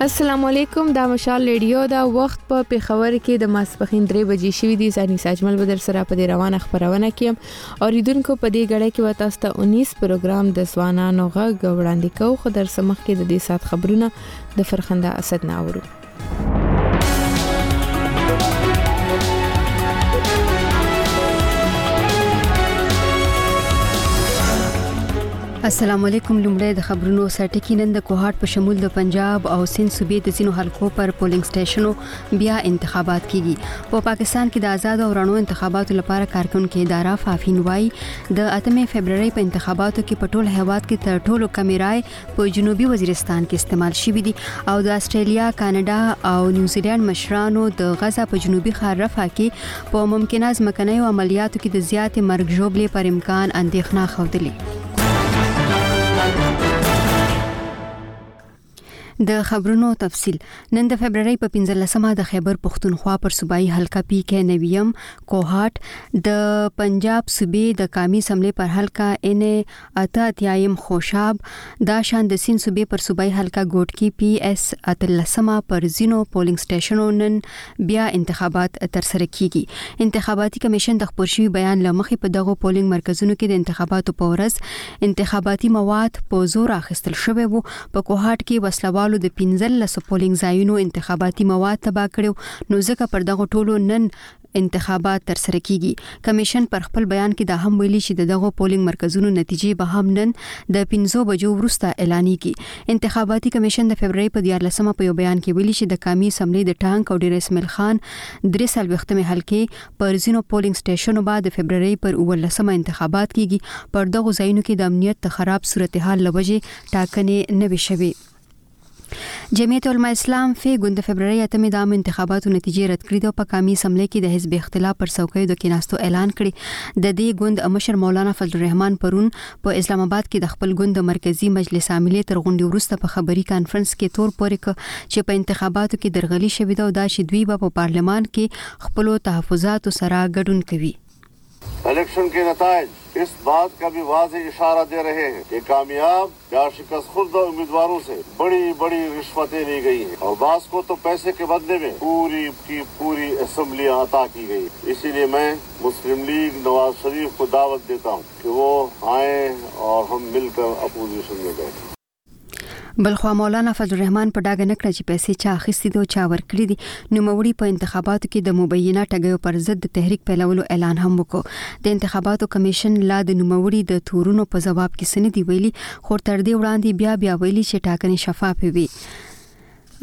اسلام علیکم دا مشال ریډیو دا وخت په پیښور کې د ماسپخین درې بجې شوې دي ځاني ساجمل به در سره په دې روانه خبرونه کیم او ریدونکو په دې غړې کې وتا ست 19 پروګرام د ځوانانو غږ وړاندې کو خو در سمخ کې د دې سات خبرونه د فرخنده اسد ناورو السلام علیکم لومړی د خبرونو سرټکی نن د کوهاټ په شمول د پنجاب او سند صوبې د ځینو حلقو پر پولینګ سټیشنو بیا انتخابات کیږي په پاکستان کې د آزاد او رڼو انتخاباتو لپاره کارکونکو اداره فافین وای د 8 فبرवरी په انتخاباتو کې په ټول هیواد کې تر ټولو کمې رائے په جنوبي وزیرستان کې استعمال شوې دي او د استرالیا کاناډا او نیوزیلند مشرانو د غزا په جنوبي ښار رفح کې په ممکنه ځمکنیو عملیاتو کې د زیاتې مرګ ژوبلې پر امکان اندېښنه ښودلې د خبرونو تفصيل نن د فبرवरी په 15مه د خیبر پښتونخوا پر صوبایي حلقه پی کې نویم کوهاټ د پنجاب صوبې د قامي سملې پر حلقه ان اته اتیایم خوشاب، دا شان د سیند صوبې پر صوبایي حلقه ګوټ کې پي ایس اتلسمه پر ځینو پولینګ سټیشنو نن بیا انتخابات ترسره کیږي. انتخاباتي کمیشن د خپور شوي بیان له مخې په دغو پولینګ مرکزونو کې د انتخاباتو په ورځ انتخاباتي مواد په زوره اخیستل شوی وو، په کوهاټ کې وسله والو د پنځلس پولینګ ځایونو انتخاباتي مواد تباه کړي نو ځکه پر دغو ټولو نن انتخابات ترسره کیږي. کمیشن پر خپل بیان کې دا هم ویلي چې د دغو پولینګ مرکزونو نتیجې به هم نن د پنځو بجو وروسته اعلانیږي. انتخاباتي کمیشن د فبرورۍ په دیارلسمه په یو بیان کې ویلي چې د قامي اسمبلۍ د ټانک او ډیر اسماعیل خان درې څلوېښتمې حلقې پر ځینو پولینګ سټیشنو به د فبرورۍ پر اوولسمه انتخابات کیږي، پر دغو ځایونو کې د امنیت د خراب صورتحال له وجې ټاکنې نه وې شوې. جمعیت علما اسلام فی ګوند د فبرورۍ اتمې د عامو انتخاباتو نتیجې رد کړې دي او په قامي اسمبلۍ کې د حزب اختلاف پر څوکیو د کېناستو اعلان کړی. د دې ګوند مشر مولانا فضل الرحمن پرون په اسلام اباد کې د خپل ګوند د مرکزي مجلس عاملې تر غونډې وروسته په خبري کانفرنس کې تور پورې کړ چې په انتخاباتو کې درغلي شوې ده او دا چې دوی به په پارلمان کې خپلو تحفظاتو سره ګډون کوي. الیکشن کې نتایج اس بات کا بی واضح اشاره دې رهې هې کې کامیاب یا شکست خورد امیدوارو سې بړي بړي رشوتې لې ګئی هې او باس کو تو پیسې کې بدلې مې پوری کی پوری اسمبلی عطا کی ګئی اسی لیے مې مسلم لیګ نواز شریف کو دعوت دیتا هوں کې وو آئیں اور ہم مل کر اپوزیشن مې بیٹھیں بلخوا مولانا فضل الرحمن په ډاګه نکړه چې پیسې چا اخیستي دي او چا ورکړي دي نو موړي په انتخاباتو کې د مبینه ټګیو پر ضد د تحریک پیلولو اعلان هم وکړ د انتخاباتو کمیشن لا د نوموړي د تورونو په ځواب کې سندي ویلي خو تر دې وړاندې بیا بیا ویلي چې ټاکنې شفافې وي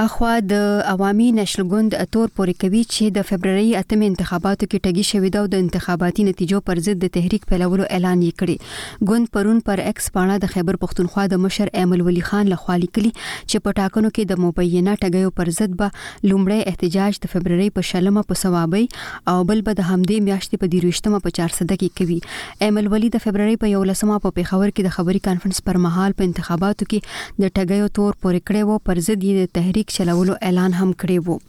اخوا د عوامي نشل ګوند تور پورې کوي چې د فبرورۍ اتمې انتخاباتو کې ټګي شوې ده او د انتخاباتي نتیجو پر ضد د تحریک پیلولو اعلان یې کړی ګوند پرون پر ایکس پاڼه د خیبر پښتونخوا د مشر ایمل ولی خان لخوا لیکلي چې په ټاکنو کې د مبینه ټګیو پر ضد به لومړی احتجاج د فبرورۍ په شلمه په ثوابۍ او بل به د همدې میاشتې په دیرویشتمه په چارسده کې کوي ایمل ولي د فبرورۍ په یولسمه په پېښور کې د خبري کانفرنس پر مهال په انتخاباتو کې د ټګیو تور پورې کړی و پر ضد یې د تحریک چلولو اعلان هم کړی و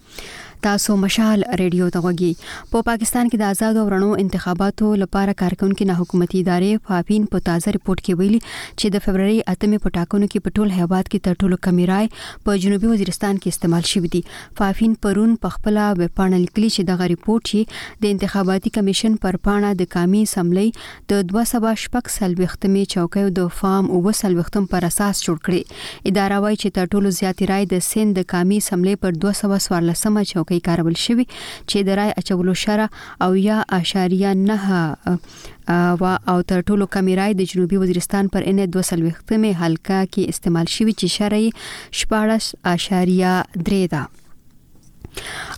تاسو مشال ریډیو ته غوږی په پا پاکستان کې د آزاد او رڼو انتخاباتو لپاره کارکونکو نه حکومتي ادارې فاپین په تازه ریپورت کې ویلي چې د فبرवरी اتمې په ټاکنو کې په ټول هیواد کې تر ټولو کمی رائے په جنوبي وزیرستان کې استعمال شوې دي پافین پرون په خپله ویبپاڼه لیکلي چې دغه رپورټ یې د انتخاباتي کمیشن پر پاڼه د قامي اسمبلۍ د دوه سوه شپږ څلوېښتمې چوکیو د فارم اووه څلوېښتم پر اساس جوړ کړی. اداره وایي چې تر ټولو زیاتې رای د سند د قامي اسمبلۍ پر دوه سوه څوارلسمه چوکۍ کارول شوي چې د رای اچولو شرح او یا اعشاریه نهه و او تر ټولو کمی رای د جنوبي وزیرستان پر ان 22 مې حلقه کې استعمال شوی چې شرعي 14.3 ده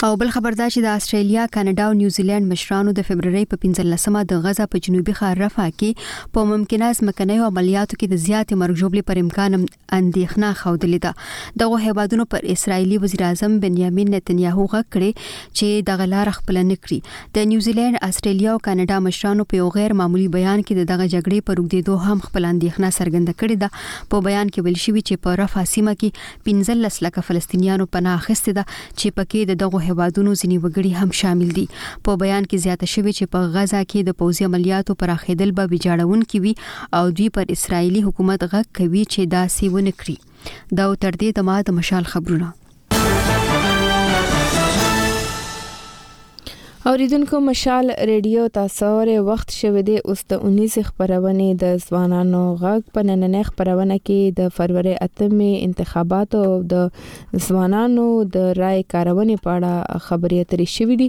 او بل خبر دا چې د استرالیا، کاناډا او نیوزیلند مشرانو د فبرवरी په 15مه د غزا په جنوبي ښار رفح کې په ممکنه ځمکنیو عملیاتو کې د زیاتې مرګ ژوبلې پر امکان اندېښنه ښودلې ده دغه هیوادونو پر اسرایلی وزیر اعظم بنیامین نتنیاهو غږ کړی چې دغه لار خپل نه کړي د نیوزیلند استرالیا او کاناډا مشرانو په یو غیر معمولی بیان کې دغه جګړې پر وګدیدو هم خپل اندېښنه څرګنده کړې ده په بیان کې ویل شوی چې په رفح سیمه کې 15 لک فلسطینیانو پناه اخیستې ده چې پکې د دغه هیوادونو ځینې وګړي هم شامل دي په بیان کې زیاته شوې چې په غزا کې د پوځي عملیاتو پراخېدل به ویجاړونکي وي او دوی پر اسرایلی حکومت غږ کوي چې داسې ونه کړي دا او تر دې دمه د مشال خبرونه اوریدونکو مشال ریډیو تاسو ور وخت شوه دی اوس د 19 خبرونه د ځوانانو غږ په نننې خبرونه کې د فروری اتمې انتخابات او د ځوانانو د رائے کارونې په اړه خبرې اترې شوې دي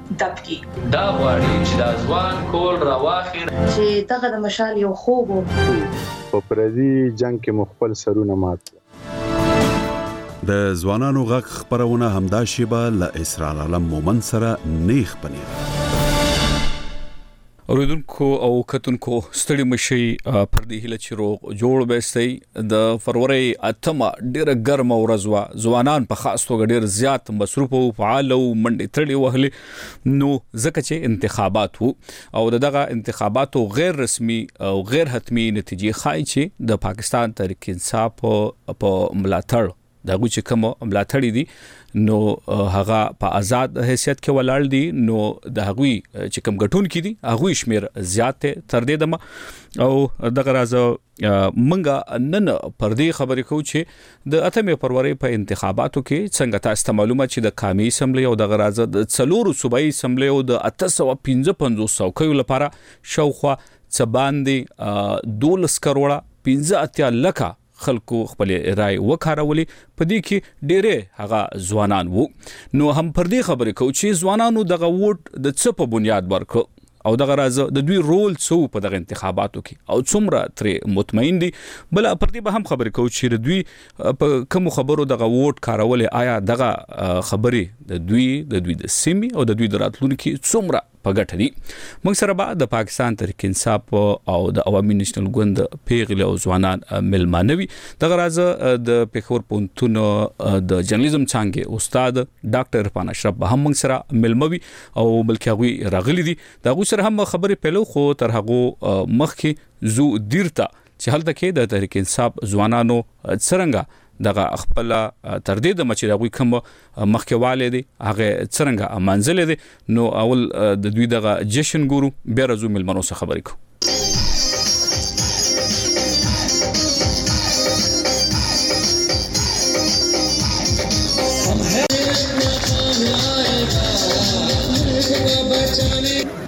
دب کی. دا غواړي چې دا ځوان کول راواخي. چې دغه د مشال یو خوب و. خو په پردي جنګ کې مو خپل سرونه مات کړل. د ځوانانو غږ خپرونه همدا شېبه له اسرار عالم مومند سره نېغ په نېغه. اوريدونکو او کتونکو ستړي مشي پر دې هله چې روغ جوړ وستي د فروری اتمه ډیره ګرمه ورځ وا ځوانان په خاص توګه ډیر زیات مصروف او فعال او منډې تړلې وهلې نو ځکه چې انتخابات وو او دغه انتخاباتو غیر رسمي او غیر حتمی نتیجې خای چې د پاکستان تحریک انصاف په ملاتړ د هغوی چې کوم ملاتړي دي نو هغه په آزاد حیثیت کې ولاړ دي نو د هغوی چې کوم غټون کې دي هغه شمیر زیات تر دې دمه او دغه راز منګه نن پر دې خبرې کو چې د اتمې فروری په انتخاباتو کې څنګه تاسو معلومه چې د قامي اسمبلی او دغه راز د څلورو صوبایي اسمبلی او د 355 څوکیو لپاره شاوخوا څه باندې 12 کروڑه 15 اتیا لکه خلکو خپلې رایې وکارولې، په دې کې ډېری هغه ځوانان وو، نو هم پر دې خبرې کوو چې ځوانانو دغه ووټ د څه په بنیاد ورکړ او دغه راز د دوی رول څه و په دغه انتخاباتو کې او څومره ترې مطمئن دي، بله پر دې به هم خبرې کوو چې د دوی په کومو خبرو دغه ووټ کارولی، ایا دغه خبرې د دوی، د دوی د سیمې او د دوی د راتلونکي څومره. په ګټه دي موږ سره به د پاکستان تر انصاف او د عوامي نېشنل ګوند پیغلې او ځوانان ملمانوي د غراز د پېښور پونتون د جرنالیزم څنګه استاد ډاکټر عرفان اشرف به هم موږ سره ملموي او بلکې هغه راغلي دي دا غو سره هم خبرې پیلو خو تر هغه مخکې زو دیرته چې هلته کې د تحریک انصاف ځوانانو څرنګه دغه خپل تر دې د مچ د غوي کوم مخکواله دي هغه څرنګه منځل دي نو اول د دوی دغه جشن ګورو بیا رزو ملمنو سره خبرې کوو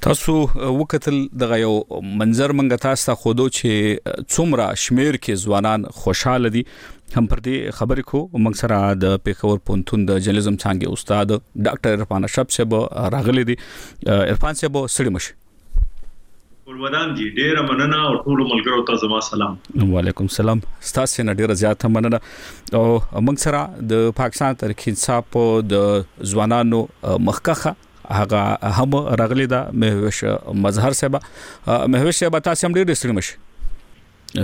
تاسو وکتل دغه یو منظر منګه تاسو ته خودو چې څومره شمیر کې ځوانان خوشاله دي هم پر دې خبرې کو موږ سره د پیښور پونتون د جرنالیزم څنګه استاد ډاکټر عرفان اشرف صاحب راغلي دي عرفان صاحب سړي مشه ګلودان جی ډیره مننه او ټول ملګرو ته زما سلام وعلیکم سلام ستاسو نه ډیره زیاته مننه او موږ سره د پاکستان تاریخ انصاف د ځوانانو مخکخه هغه هم راغلی دا مهوش مظهر صاحب مهوش صاحب تاسو هم ډیر ستړي مشه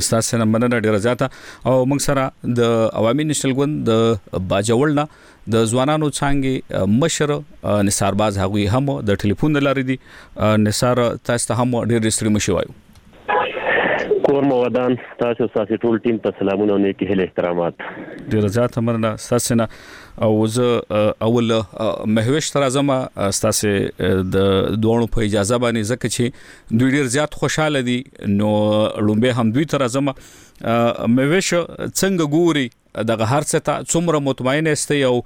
ستاسو نه مننه ډیره زیاته او موږ سره د عوامي نشل ګوند د باجوړنا د ځوانانو څنګه مشر نثار باز هغوی هم د ټلیفون لارې دي نثار تاسو ته هم ډیر ستړي مشي وایو کور مو ودان تاسو او ستاسو ټول ټیم ته سلامونه او نیک هیله احترامات ډیر زیات مننه ستاسو نه او زه اول مهوش تر اعظم ستاسو د دوه په اجازه باندې زکه چې دوی ډیر زیات خوشاله دي نو لومبه هم دوی تر اعظم مهوش څنګه ګوري دغه هر څه ته څومره مطمئن یاست او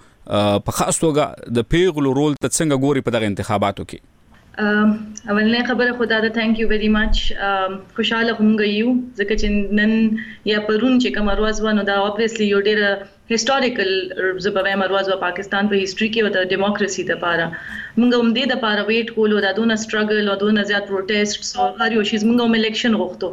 په خاص توګه د پیغلو رول ته څنګه ګوري په دغه انتخاباتو کې اولنې خبره خو دا ده ثانک یو ویری ماچ خوشاله همغه یو ځکه چې نن یا پرون چې کوم ورځ و نو دا اوبویسلی یو ډیر هیستوریکل زبوی مرواز و پاکستان په هیستوري کې او د دیموکراسي د پاره موږ هم دې د پاره ویټ کولو دا دونه سټرګل او دونه زیات پروټیسټس او هر یو شیز موږ هم الیکشن غوښتو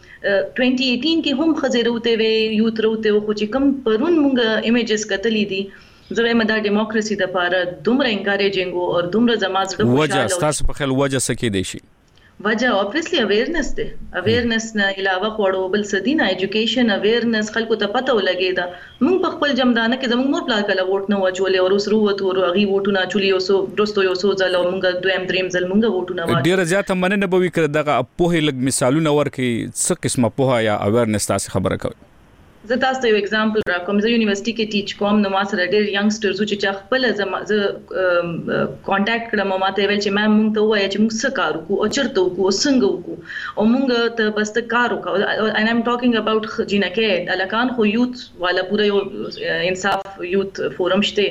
ټوینټي ایټین کې هم ښځې روتې وې یوت روتې وو خو چې کوم پرون مونږ ایمیجز کتلي دي زه وایم دا ډیموکراسي د پاره دومره انکاریجنګ وو او دومره زما زړه خوشاله وجه ستاسو په خیال وجه څه کیدای شي؟ وجه اوبویسلی اویرنس دی اویرنس نه علاوه خوړو بل څه دي نه ایجوکیشن اویرنس خلکو ته پته ولګیده موږ په خپل جمدانه کې زموږ مور پلار کله ووټ نه وو اچولی او روس رووتو او هغوی ووټونه اچولي یو څو وروسته یو څو ځل او موږ دویم دریم ځل موږ ووټونه واچول. ډېره زیاته مننه به وي که د دغه پوهې لږ مثالونه ورکړئ، څه قسمه پوهه یا اویرنس تاسې خبره کوئ؟ زه تاسو ته یو اګزامپل راکوم زه یونیورسټي کې ټیچ کوم نو ما سره ډیر ینګسټرز وو چې چا خپله زما زه کانټکټ کړم او ماته یې ویل چې میم موږ ته ووایه چې موږ څه کار وکړو او چرته وکړو او څنګه وکړو او مونږ ته بس ته کار وکړه ان ایم ټاکینګ اباوټ جنکه الکان خو یوت والا پوره یو انصاف یوت فورم شته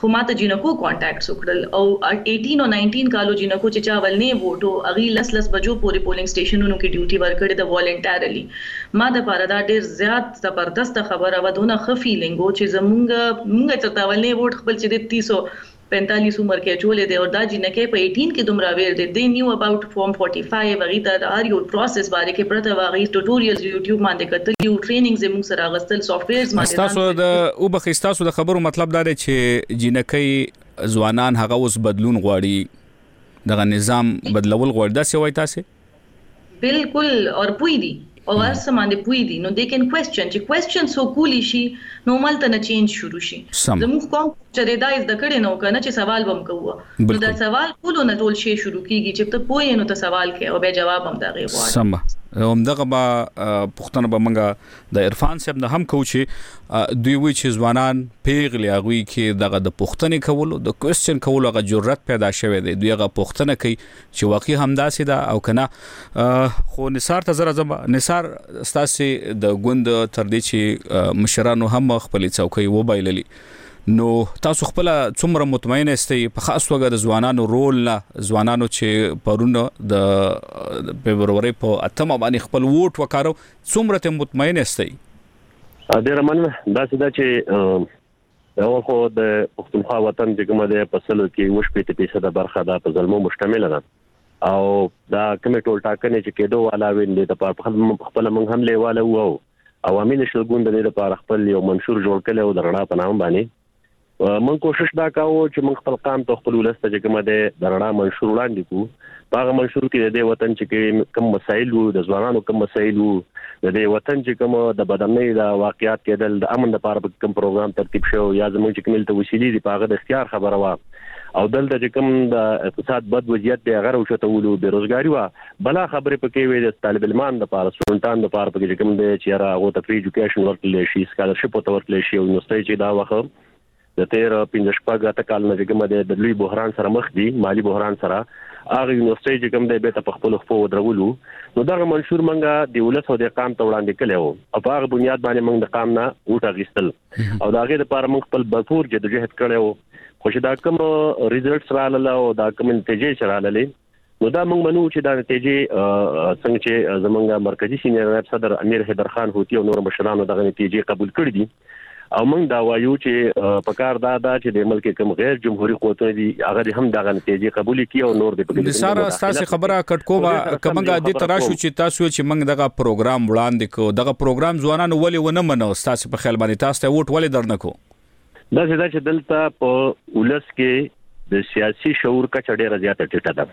خو ماته جنکو کانټیکټس وکړل او 18 او 19 کالو جنکو چې چا ولنې ووټو اغي لس لس بجو پورې پولینګ سټیشنونو کې ډیوټي ورکړې د والنټیرلی ما د پاره دا ډیر زیات زبردست خبره و دونه خفي لنګو چې زمونږ مونږ چرته ولنې ووټ خپل چې د 300 پنتالیس عمر کې اچولی دی او دا جینکۍ په ایټین کې دومره اویر دی دې نیو اباوټ فورم فورټی فایو هغوی ته د هر یو پروسس باره کې پرته وه هغوی ټوټوریلز یوټیوب باندې کتلي وو ټریننګز یې موږ سره اغستل سافټویرز ماته ځان ستاسو د وبخښئ ستاسو د خبرو مطلب دا دی چې جینکۍ ځوانان هغه اوس بدلون غواړي دغه نظام بدلول غواړي دا څه وایي تاسو بلکل اور پوی دی او هر څه باندې پوی دی نو دی کین کویسچن چې کویسچن څوک کولی شی نو هملته نه چینج شروع شی زموږ قوم چې دی دا زده کړی نه وو کنه چې سوال به هم کوو نو دا سوال کولو نه ټول شی شروع کیږی چې ته پوه یی نو ته سوال کوې او بیا جواب هم د هغې غواړې. سم ده همدغه به پوښتنه به موږ د عرفان صاحب نه هم کوو چې دوی وی چې ځوانان پیغلی هغوی کې دغه د پوښتنې کولو د کویسچن کولو هغه جرأت پیدا شوی دی دوی هغه پوښتنه کوي چې واقعي همداسې ده او کنه خو نثار ته زره زما نثار ستاسو د ګوند تر دې چې مشرانو هم خپل څوکۍ وبایللې نو تاسو خپل څومره مطمئن استئ په خاص توګه د ځوانانو رول نه ځوانانو چې پرونه د فبرवरी په اتمه باندې خپل ووټ وکړو څومره ته مطمئن استئ ډیر مننه دا چې دا چې دا خو د پښتونخوا وطن چې کومه ده په سلو کې وش پېته فیصد برخه ده په زلمو مشتمل ده او دا کومه ټول ټاکنې چې کېدو والا وین دي د خپل موږ هم لیواله وو او امین شلګون د دې لپاره خپل یو منشور جوړ کړي او د رڼا په نام باندې من کوشش دا کاوه چې من خپل قام ته خپل ولسته چې کومه ده د رڼا منشور وړاندې کو په هغه منشور کې د دې وطن چې کوم مسایل وو د ځوانانو کوم مسایل وو د دې وطن چې کوم د بدامنۍ د واقعیات کېدل د امن لپاره په کوم پروګرام ترتیب شو یا زموږ چې کومل ته وسیلې دي په هغه د اختیار خبره وا او دلته چې کوم د اقتصاد بد وضعیت دی هغه روشته ولو بیروزګاری وا بلا خبره پکې وي د طالب المان لپاره سټوډنټان لپاره پکې کوم دی چې را غو ته فری ایجوکیشن ورکړل شي سکالرشپ ورکړل شي او نو ستې چې دا وخت د تیر پنځه شپږ اته کال نه کوم دی د لوی بحران سره مخ دي مالی بحران سره هغه یونیورسيټي چې کوم دی به ته په خپل خپل ودرولو نو دغه منشور منګه د ولس او د قام ته وړاندې کړي وو او په هغه بنیاد باندې موږ د قام نه وټه غیستل او دا غیر لپاره موږ خپل بلپور جدوجہد کړي وو خو چې دا کوم ریزلټس رااله او دا کوم نتیجې چې رااله نو دا موږ منو چې دا نتیجې څنګه چې زمونږ مرکزی سینیئر نائب صدر امیر حیدر خان هوتی او نور مشرانو دغه نتیجې قبول کړې دي او موږ دا وایو چې په کار دا دا چې د ملک کوم غیر جمهوریت قوتونه دي هغه هم دغه نتیجې قبول کړي او نور د پکې سره تاسو خبره کټکوبا کومګه د تراشو چې تاسو چې موږ دغه پروګرام وړاندې کو دغه پروګرام ځوانانو ولې ونه منو تاسو په خیال باندې تاسو ته ووټ ولې درنکو دا چې دا چې دلته په ولس کې د سیاسي شعور کچه ډیره زیاته ټیټه ده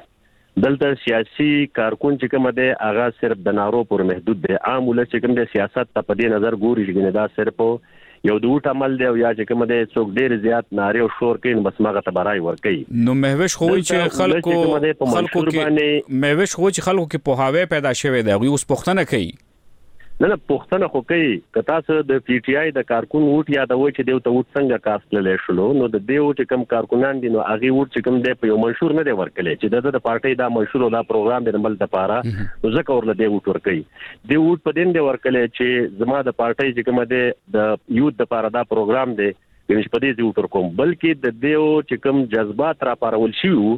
دلته سیاسي کارکون چې کوم دی هغه صرف د نارو پر محدود دی عام ولس چې کوم دی سیاست ته په دې نظر ګوري چې دا صرف یو د وټ عمل دی او یا چې کوم دی څوک ډیر زیات ناره او شور کوي نو بس ماغه ته برای ور کوي نو مهوش خو چې خلکو خلکو کې مهوش خو چې خلکو کې په هاوی پیدا شوی دی او اوس پښتنه کوي نه نه پوښتنه خو کوي که تاسو د پی ټی آی د کارکون ووټ یادوئ چې دیو ته ووټ څنګه کاست تللی شلو نو د دیو چې کوم کارکونان دي نو هغه ووټ چې کوم دی په یو منشور نه دی ورکړی چې د د پارټۍ دا منشور او دا پروګرام د ملک لپاره نو ځکه ورله دی ووټ ورکړي دی ووټ په دین دی ورکړی چې زما د پارټۍ چې کوم دی د یوت لپاره دا پروګرام دی یعنې چې په دې زه وفر کوم بلکې د دیو چې کوم جذبات را پارول شي وو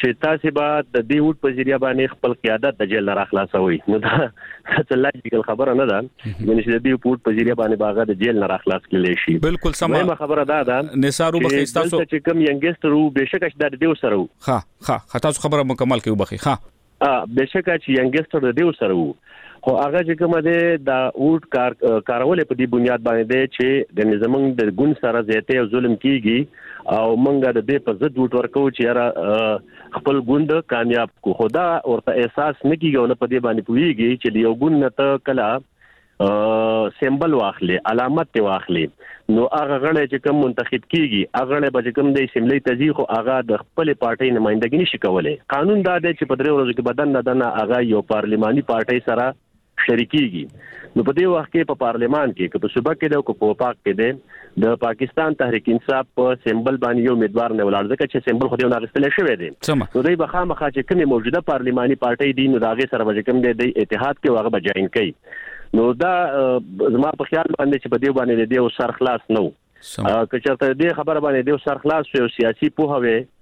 چې تاسو به د دې وټ په ذریعہ باندې خپل قیادت د جیل نه راخلاصوي نو دا څه لاجیکل خبره نه ده یعنې چې د دې وټ په ذریعہ باندې باغه د جیل نه راخلاص کړي شي بالکل سم خبره ده دا نثار وبخښ تاسو چې کوم ینګستر وو بهشکه چې د دې سره وو ها ها تاسو خبره مکمل کوي وبخښ ها ا بشکه چې ینګستر د دیو سره وو خو هغه چې کومه ده دا اوټ کار کارول په دې بنیاد باندې ده چې د نظامون د ګون سره زیاته او ظلم کیږي او منګه د دې په ضد وټ ورکو چې را خپل ګوند کامیاب کو خدا ورته احساس نه کیږي او نه په دې باندې پویږي چې یو ګون نه ته کلا سیمبل واخلي علامت ته واخلي نو هغه غړی چې کوم منتخب کیږي هغه غړی به کوم د سیملې تزي خو هغه د خپل پارټي نمائندګي نشي کولای قانون دا دی چې په درې ورځو کې بدن نه دنه هغه یو پارلیماني پارټي سره شریکيږي نو په دې وخت کې په پارلیمان کې که په صوبه کې ده او په پاک کې ده د پاکستان تحریک انصاف په سیمبل باندې یو امیدوار نه ولاړ ځکه چې سیمبل خو دې ناغستل شوی دی نو دوی به خامخا چې کومه موجوده پارلیماني پارټي دی نو داغه سره به کوم دی د اتحاد کې واغه به جوائن کوي نو دا زما په خیال باندې چې په دې باندې د یو سر خلاص نو کچرته دې خبره باندې د یو سر خلاص او سیاسي پوهه وي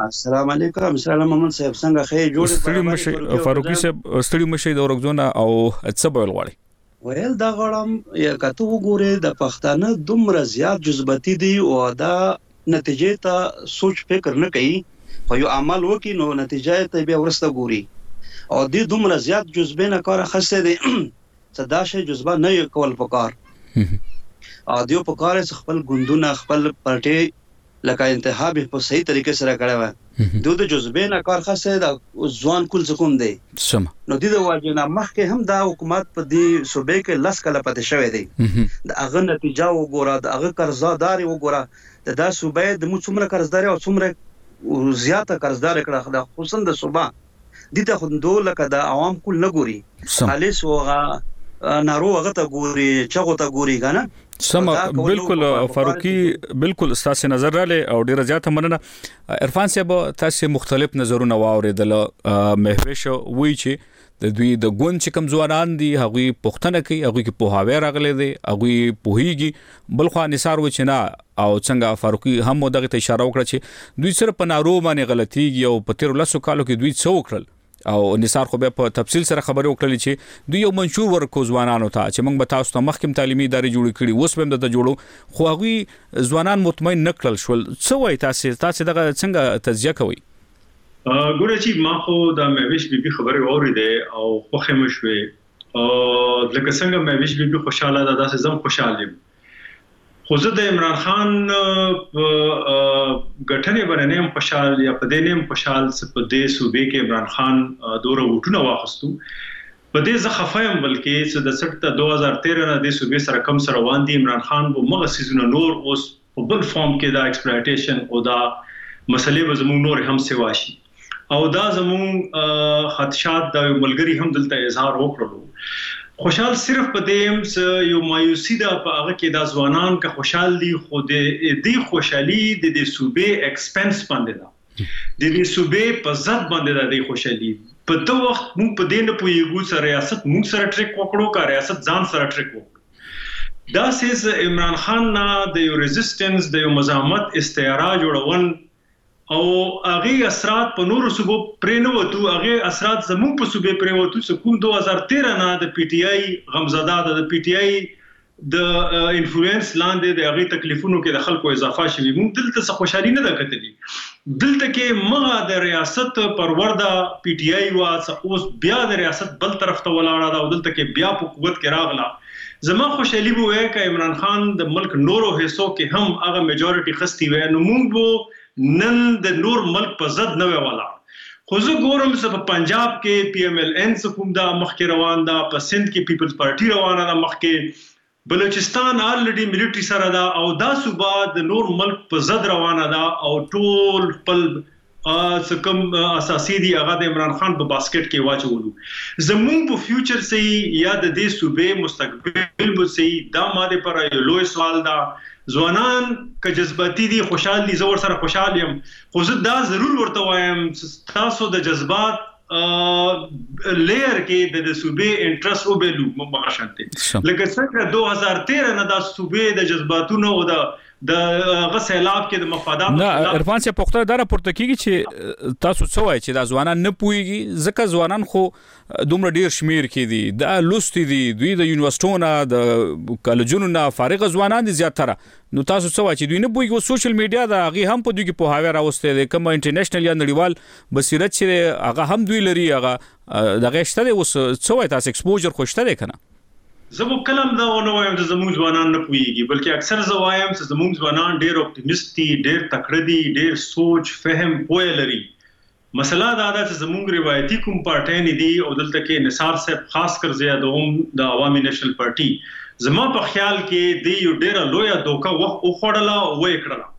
السلام علیکم سلام محمد صاحب څنګه خې جوړ ستړي مشه فاروقي صاحب ستړي مشه د ورګزونه او څه بول غواړي ویل دا غړم یا کته وګوره د پښتانه دومره زیات جذباتي دي او دا نتیجې ته سوچ فکر نه کوي خو یو عمل وکي نو نتیجه ته بیا ورسته ګوري او دې دومره زیات جذبې نه کار خسته دي څه دا شی جذبه نه کول پکار او دیو پکار خپل ګوندونه خپل پارټي لکه انتحاب یې په صحیح طریقې سره کړی وای دو د جذبې نه کار اخیستی دا اوس ځوان کول څه کوم دی نو دې د واجې نه مخکې هم دا حکومت په دې صوبې کې لس کاله پاتې شوی دی د هغه نتیجه وګوره د هغه قرضه داري وګوره د دا صوبې د موږ څومره قرضداري او څومره زیاته قرضداري کړه خصوصا د صوبه دی ته خو دو لکه د عوام کول نه ګوری خالص و غا نارو هغه ته ګوري چغو ته ګوري کنه سم بالکل فاروقي بالکل ستاسو نظر را لې او ډیره زیاته مننه عرفان صاحب تاسو مختلف نظرونه واوریدل مهوش وی چې د دوی د ګوند چې کم ځوانان دي هغه پښتنه کوي هغه کې په هاوی راغلي دي هغه پوهیږي بل خو نثار و چې نه او څنګه فاروقي هم مو دغه ته اشاره وکړه چې دوی سره په نارو باندې غلطيږي او په تیر لاسو کالو کې دوی څو وکړل او نثار خو به په تفصیل سره خبرې وکړل چې دوی یو منشور ورکو ځوانانو ته چې موږ به تاسو ته مخکم تعلیمي ادارې جوړې کړي اوس به هم د جوړو خو هغه ځوانان مطمئن نکړل شول څو وای تاسو تاسو دغه څنګه تجزیه کوئ ګوره چې ما خو د مهویش بیبي خبرې واورېدې او خوښه مې شوې لکه څنګه مهویش بي بي خوشاله ده داسې زم خوشاله یم خو زه د عمران خان ګټنې باندې نیم خوشحال یا په دې نیم خوشحال چې په دې صوبې کې عمران خان دوره وټونه واخستو په دې زه خفه یم بلکې چې د سټ 2013 نه د صوبې سره کم سره روان دي عمران خان وو مغه سيزونه نور اوس په بل فارم کې دا اکسپلایټیشن او دا مسلې به زموږ نور هم سیوا شي او دا زموږ خدشات د ملګری هم دلته اظهار وکړو خوشحال صرف په دې هم یو مایوسی ده په هغه کې دا ځوانان که خوشحال دي خو د دې خوشحالي د دې صوبې ایکسپنس باندې ده ددې صوبې په ضد باندې ددې خوشحالي په ده وخت موږ په دې نه پوهیږو څه ریاست موږ سره ټریک وکړو که ریاست ځان سره ټریک وکړو داسې څه عمران خان نه د یو ریزیسټنس د یو مزاحمت استعاره جوړول او هغه اثرات په نورو صوبو پرې نه وتو هغه اثرات زموږ په صوبې پرې وتو څه کوم 2013 نه د پی ټی آی غمزده د پی ټی آی د انفلوئنس لاندې د هغوی تکلیفونو کې د خلکو اضافه شوي موږ دلته څه خوشحالي نه ده کتلي دلته کې مغه د ریاست پرورده پی ټی آی وه څه اوس بیا د ریاست بل طرف ته ولاړه ده او دلته کې بیا په قوت کې راغله زما خوشحالي به وه که عمران خان د ملک نورو حصو کې هم هغه میجورټي خستی وه نو موږ به نن د نور ملک په ضد نه وی ولاړ خو زه ګورم څه په پنجاب کې پي ایم ایل این څه کوم ده مخکې روان ده په سند کې پیپلز پارټي روانه ده مخکې بلوچستان آلرډي ملټري سره ده او دا صوبه د نور ملک په ضد روانه ده او ټول خپل څه کوم اساسي دي هغه د عمران خان په باسکټ کې واچولو زمونږ په فیوچر سي یا د دې صوبې مستقبل مو سي دا ماده پر یو لوی سوال ده ځوانان که جذباتي دي خوشحال دي زه ورسره خوشحال یم خو زه دا ضرور ورته وایم چې ستاسو د جذبات لیر کې د د صوبې انټرس او بیلو مغه شانته لکه څنګه 2013 نه د صوبې د جذباتونو او د د غسیلاب کې د مفادات نه عرفان سي پخته دا راپورته کیږي چې تاسو څه وایي چې دا ځوانان نه پويږي ځکه ځوانان خو دومره ډیر شمیر کې دي دا لوستي دي دوی د یونیورسټو نه د کالجونو نه فارغ ځوانان دي زیاتره نو تاسو څه واچي دوی نه پوي او سوشل میډیا دا هغه هم په دوی کې په هاوی راوستي دي کوم انټرنیشنل یا نړیوال بصیرت چې هغه هم دوی لري هغه دغه شته اوس څه وای تاسو ایکسپوجر خوشته ده کنه زه به کلم دا ونه وایم چې زموږ ځوانان نه پوهیږي بلکې اکثر زه وایم چې زموږ ځوانان ډیر اپټیمیست دي ډیر تکړه دي ډیر سوچ فهم پوهه لري مسله دا ده چې زمونږ روایتي کوم پارټیانې دي او دلته کې نثار صاحب خاص کر زه یادوم د عوامي نشنل پارټي زما په خیال کې دی یو ډیره لویه دوکه وه اوخوړله او ویې کړله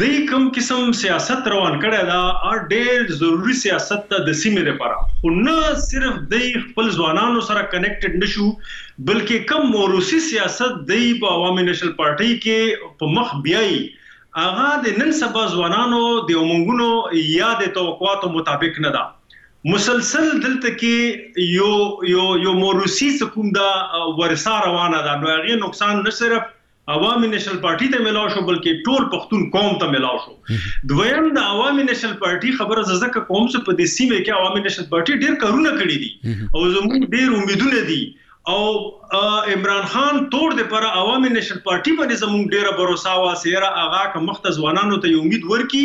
دی کوم قسم سیاست روان کړی ده هغه ډیر ضروري سیاست ده د سیمې لپاره خو نه صرف دی خپل ځوانانو سره کنیکټډ نشو بلکې کوم موروثي سیاست دی په عوامي نشنل پارټي کې په مخ بیایي هغه د نن سبا ځوانانو د امنګونو یا د توقعاتو مطابق نه ده. مسلسل دلته کې یو یو یو موروثي څه کوم ده ورثه روانه ده، نو هغې نقصان نه صرف عوامي نېشنل پارټي ته مېلاو شو، بلکې ټول پښتون قوم ته مېلاو شو. دویم د عوامي نېشنل پارټي خبره زه ځکه کوم چې په دې سیمه کې عوامي نېشنل پارټي ډېر کارونه کړي دي او زموږ ډېر امیدونه دي او عمران خان تور دی پر عوامي نشل پارټي باندې زموږ ډیره بروسا وا سیره هغه که مخته ځوانانو ته امید ورکی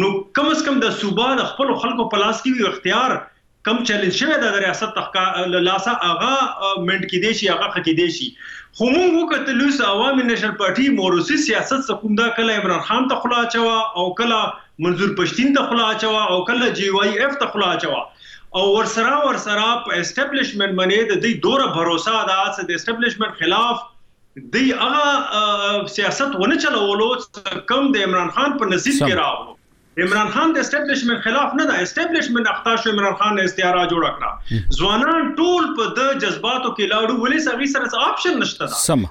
نو کم از کم د صوبه د خپل خلکو په لاس کې وي اختیار کم چیلنج شوی د ریاست تخکا لاسه هغه منډ کې دی شي هغه خکې دی شي خو موږ وکړه لوس عوامي نشل پارټي موروثي سیاست سکوم دا کله عمران خان ته خلا چوا او کله منظور پښتین ته خلا چوا او کله جی وای اف ته خلا چوا او ورسره ورسره په اسټبلشمنټ باندې د دوی دوره باروسا ده چې د اسټبلشمنټ خلاف دوی هغه سیاست ونه چلولو چې کوم د عمران خان په نصیب کې راغلو عمران خان د اسټبلیشمنت خلاف نه ده اسټبلیشمنت اخطا شو عمران خان نه استعاره جوړ کړه ځوانان ټول په د جذباتو کې لاړو ولې سغي سره څه آپشن نشته ده سم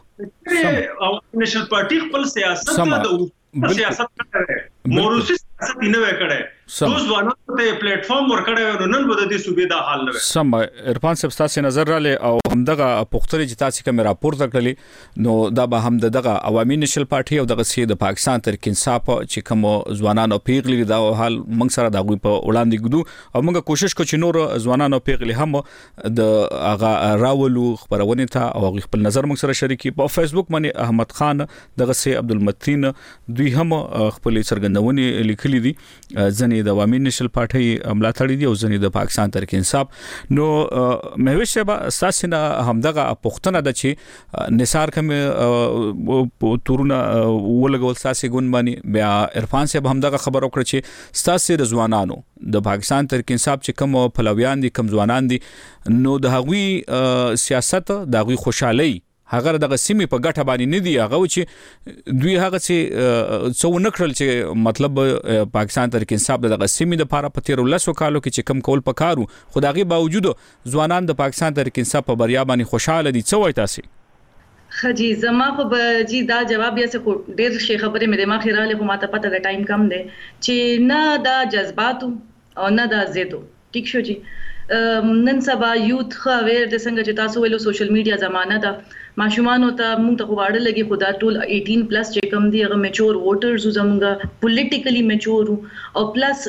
او نشل پارټي خپل سیاست د سیاست کړی موروثي سیاست نه وکړي دوه ځوانانو ته پلیټ فارم ورکړی نو نن به د دې صوبې دا حال نه وي سم عرفان صاحب تاسو نظر را لې او همدغه پختري چې تاسو کوم راپور تکړلې نو دا به هم دغه عوامي نشل پارټي او دغه سي د پاکستان تر انصاف چې کوم ځوانانو پیغلي دا حال موږ سره د غوي په وړاندې ګدو او موږ کوشش کوو چې نور ځوانانو پیغلي هم د اغا راولو خبرونه ته او هغه خپل نظر موږ سره شریکي په فیسبوک باندې احمد خان دغه سي عبد المتین دوی هم خپل څرګندونې لیکلې دي ځنې د عوامي نشل پارټي ملاتړي دي او ځنې د پاکستان ترک انصاف نو مهوش شبا اساسي نه همدغه پښتنه د چې نثار کوم تورونه ولګول ساسي ګون باندې بیا عرفان صاحب همدغه خبر وکړ چې ساسي رضوانانو د پاکستان تحریک انصاف چې کوم پلویان دي کوم ځوانان دي نو د هغوی سیاست د هغوی خوشحالي هغه دغه سیمه په ګټه باندې نه دی هغه چې دوی هغه چې څو نکړل چې مطلب پاکستان تر کې انصاف دغه سیمه د لپاره په تیر لسو کالو کې چې کم کول پکارو خدایي باوجود ځوانان د پاکستان تر کې انصاف په بریا باندې خوشاله دي څو وای تاسو ښه جی زما خو به جی دا جواب یاسی خو ډیر ښی خبری می دماخی راغلی خو ماته پته ده ټایم کم دی چی نه دا جذباتو او نه دا ضدو ټیک شو جی نن سبا یوت ښه اویر دی څنګه چی تاسو ویلو سوشل میډیا زمانه ده ماشومانو ته مونږ ته خو واړه لګی خو دا ټول ایټین پلس چی کم دی هغه میچور ووټرز وو زمونږ پولیټیکلی میچور وو او پلس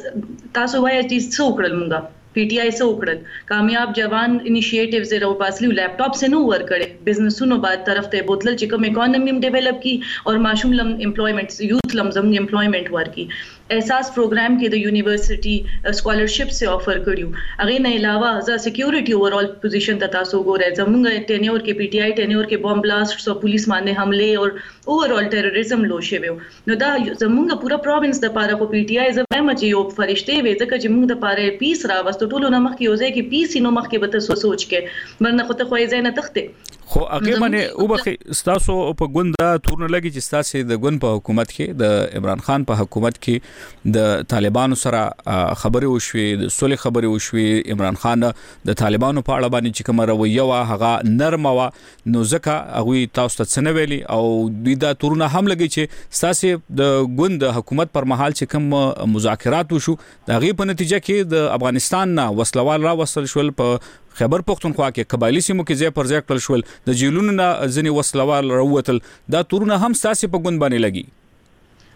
تاسو وایاست چی څه وکړل مونږ پي ټي آی څه وکړل کامیاب جوان انیشیټیوز یې راوباسلي او لیپ ټاپس یې نه وو ورکړی بزنسونو با طرف ته یې بوتلل چې کوم اکانومي هم ډیویلپ کړي او ماشوم لم امپلایمنټ یوتھ لم زموږ امپلایمنټ ورکړي احساس پروګرام کې د یونیورسټي سکالرشپس یې آفر کړي وو هغې نه علاوه زه سیکیورټي اوور آل پوزیشن ته تاسو وګورئ زموږ ټینیور کې پي ټي آی ټینیور کې بمب بلاسټس او پولیس باندې حملې او اوور آل ټیروریزم لو شوی وو نو دا زمونږ پوره پروینس د پاره خو پی ټی آی زه وایم چی یو فرشته وی ځکه چی مونږ د پاره یی پیس راوستو ټولو نه مخکی یو ځای کی پیس یی نو مخکی به ته سوچ کی ورنه خو ته خو یی ځای نه تښتی خو هغه باندی وبخښی ستاسو په ګوند دا تور نه لګی چی ستاسو د ګوند په حکومت کی د عمران خان په حکومت کی د طالبانو سره خبری وشوی د سولی خبری وشوی عمران خان د طالبانو په اړه باندی چی کومه رویه وا هغه نرمه وا نو ځکه هغوی تاسو ته څه نه ویلي او دوی دا تورونه هم لګي چې ستاسو د ګوند د حکومت پر مهال چې کوم مذاکرات وشو دا غي په نتیجه کې د افغانستان نه وسلوال را وصل شول په خیبر پښتونخوا کې قبایلی سیمو کې ځای پر ځای کړل شول د جیلونو نه ځنی وسلوال راوتل دا تورونه هم ستاسو په ګوند باندې لګي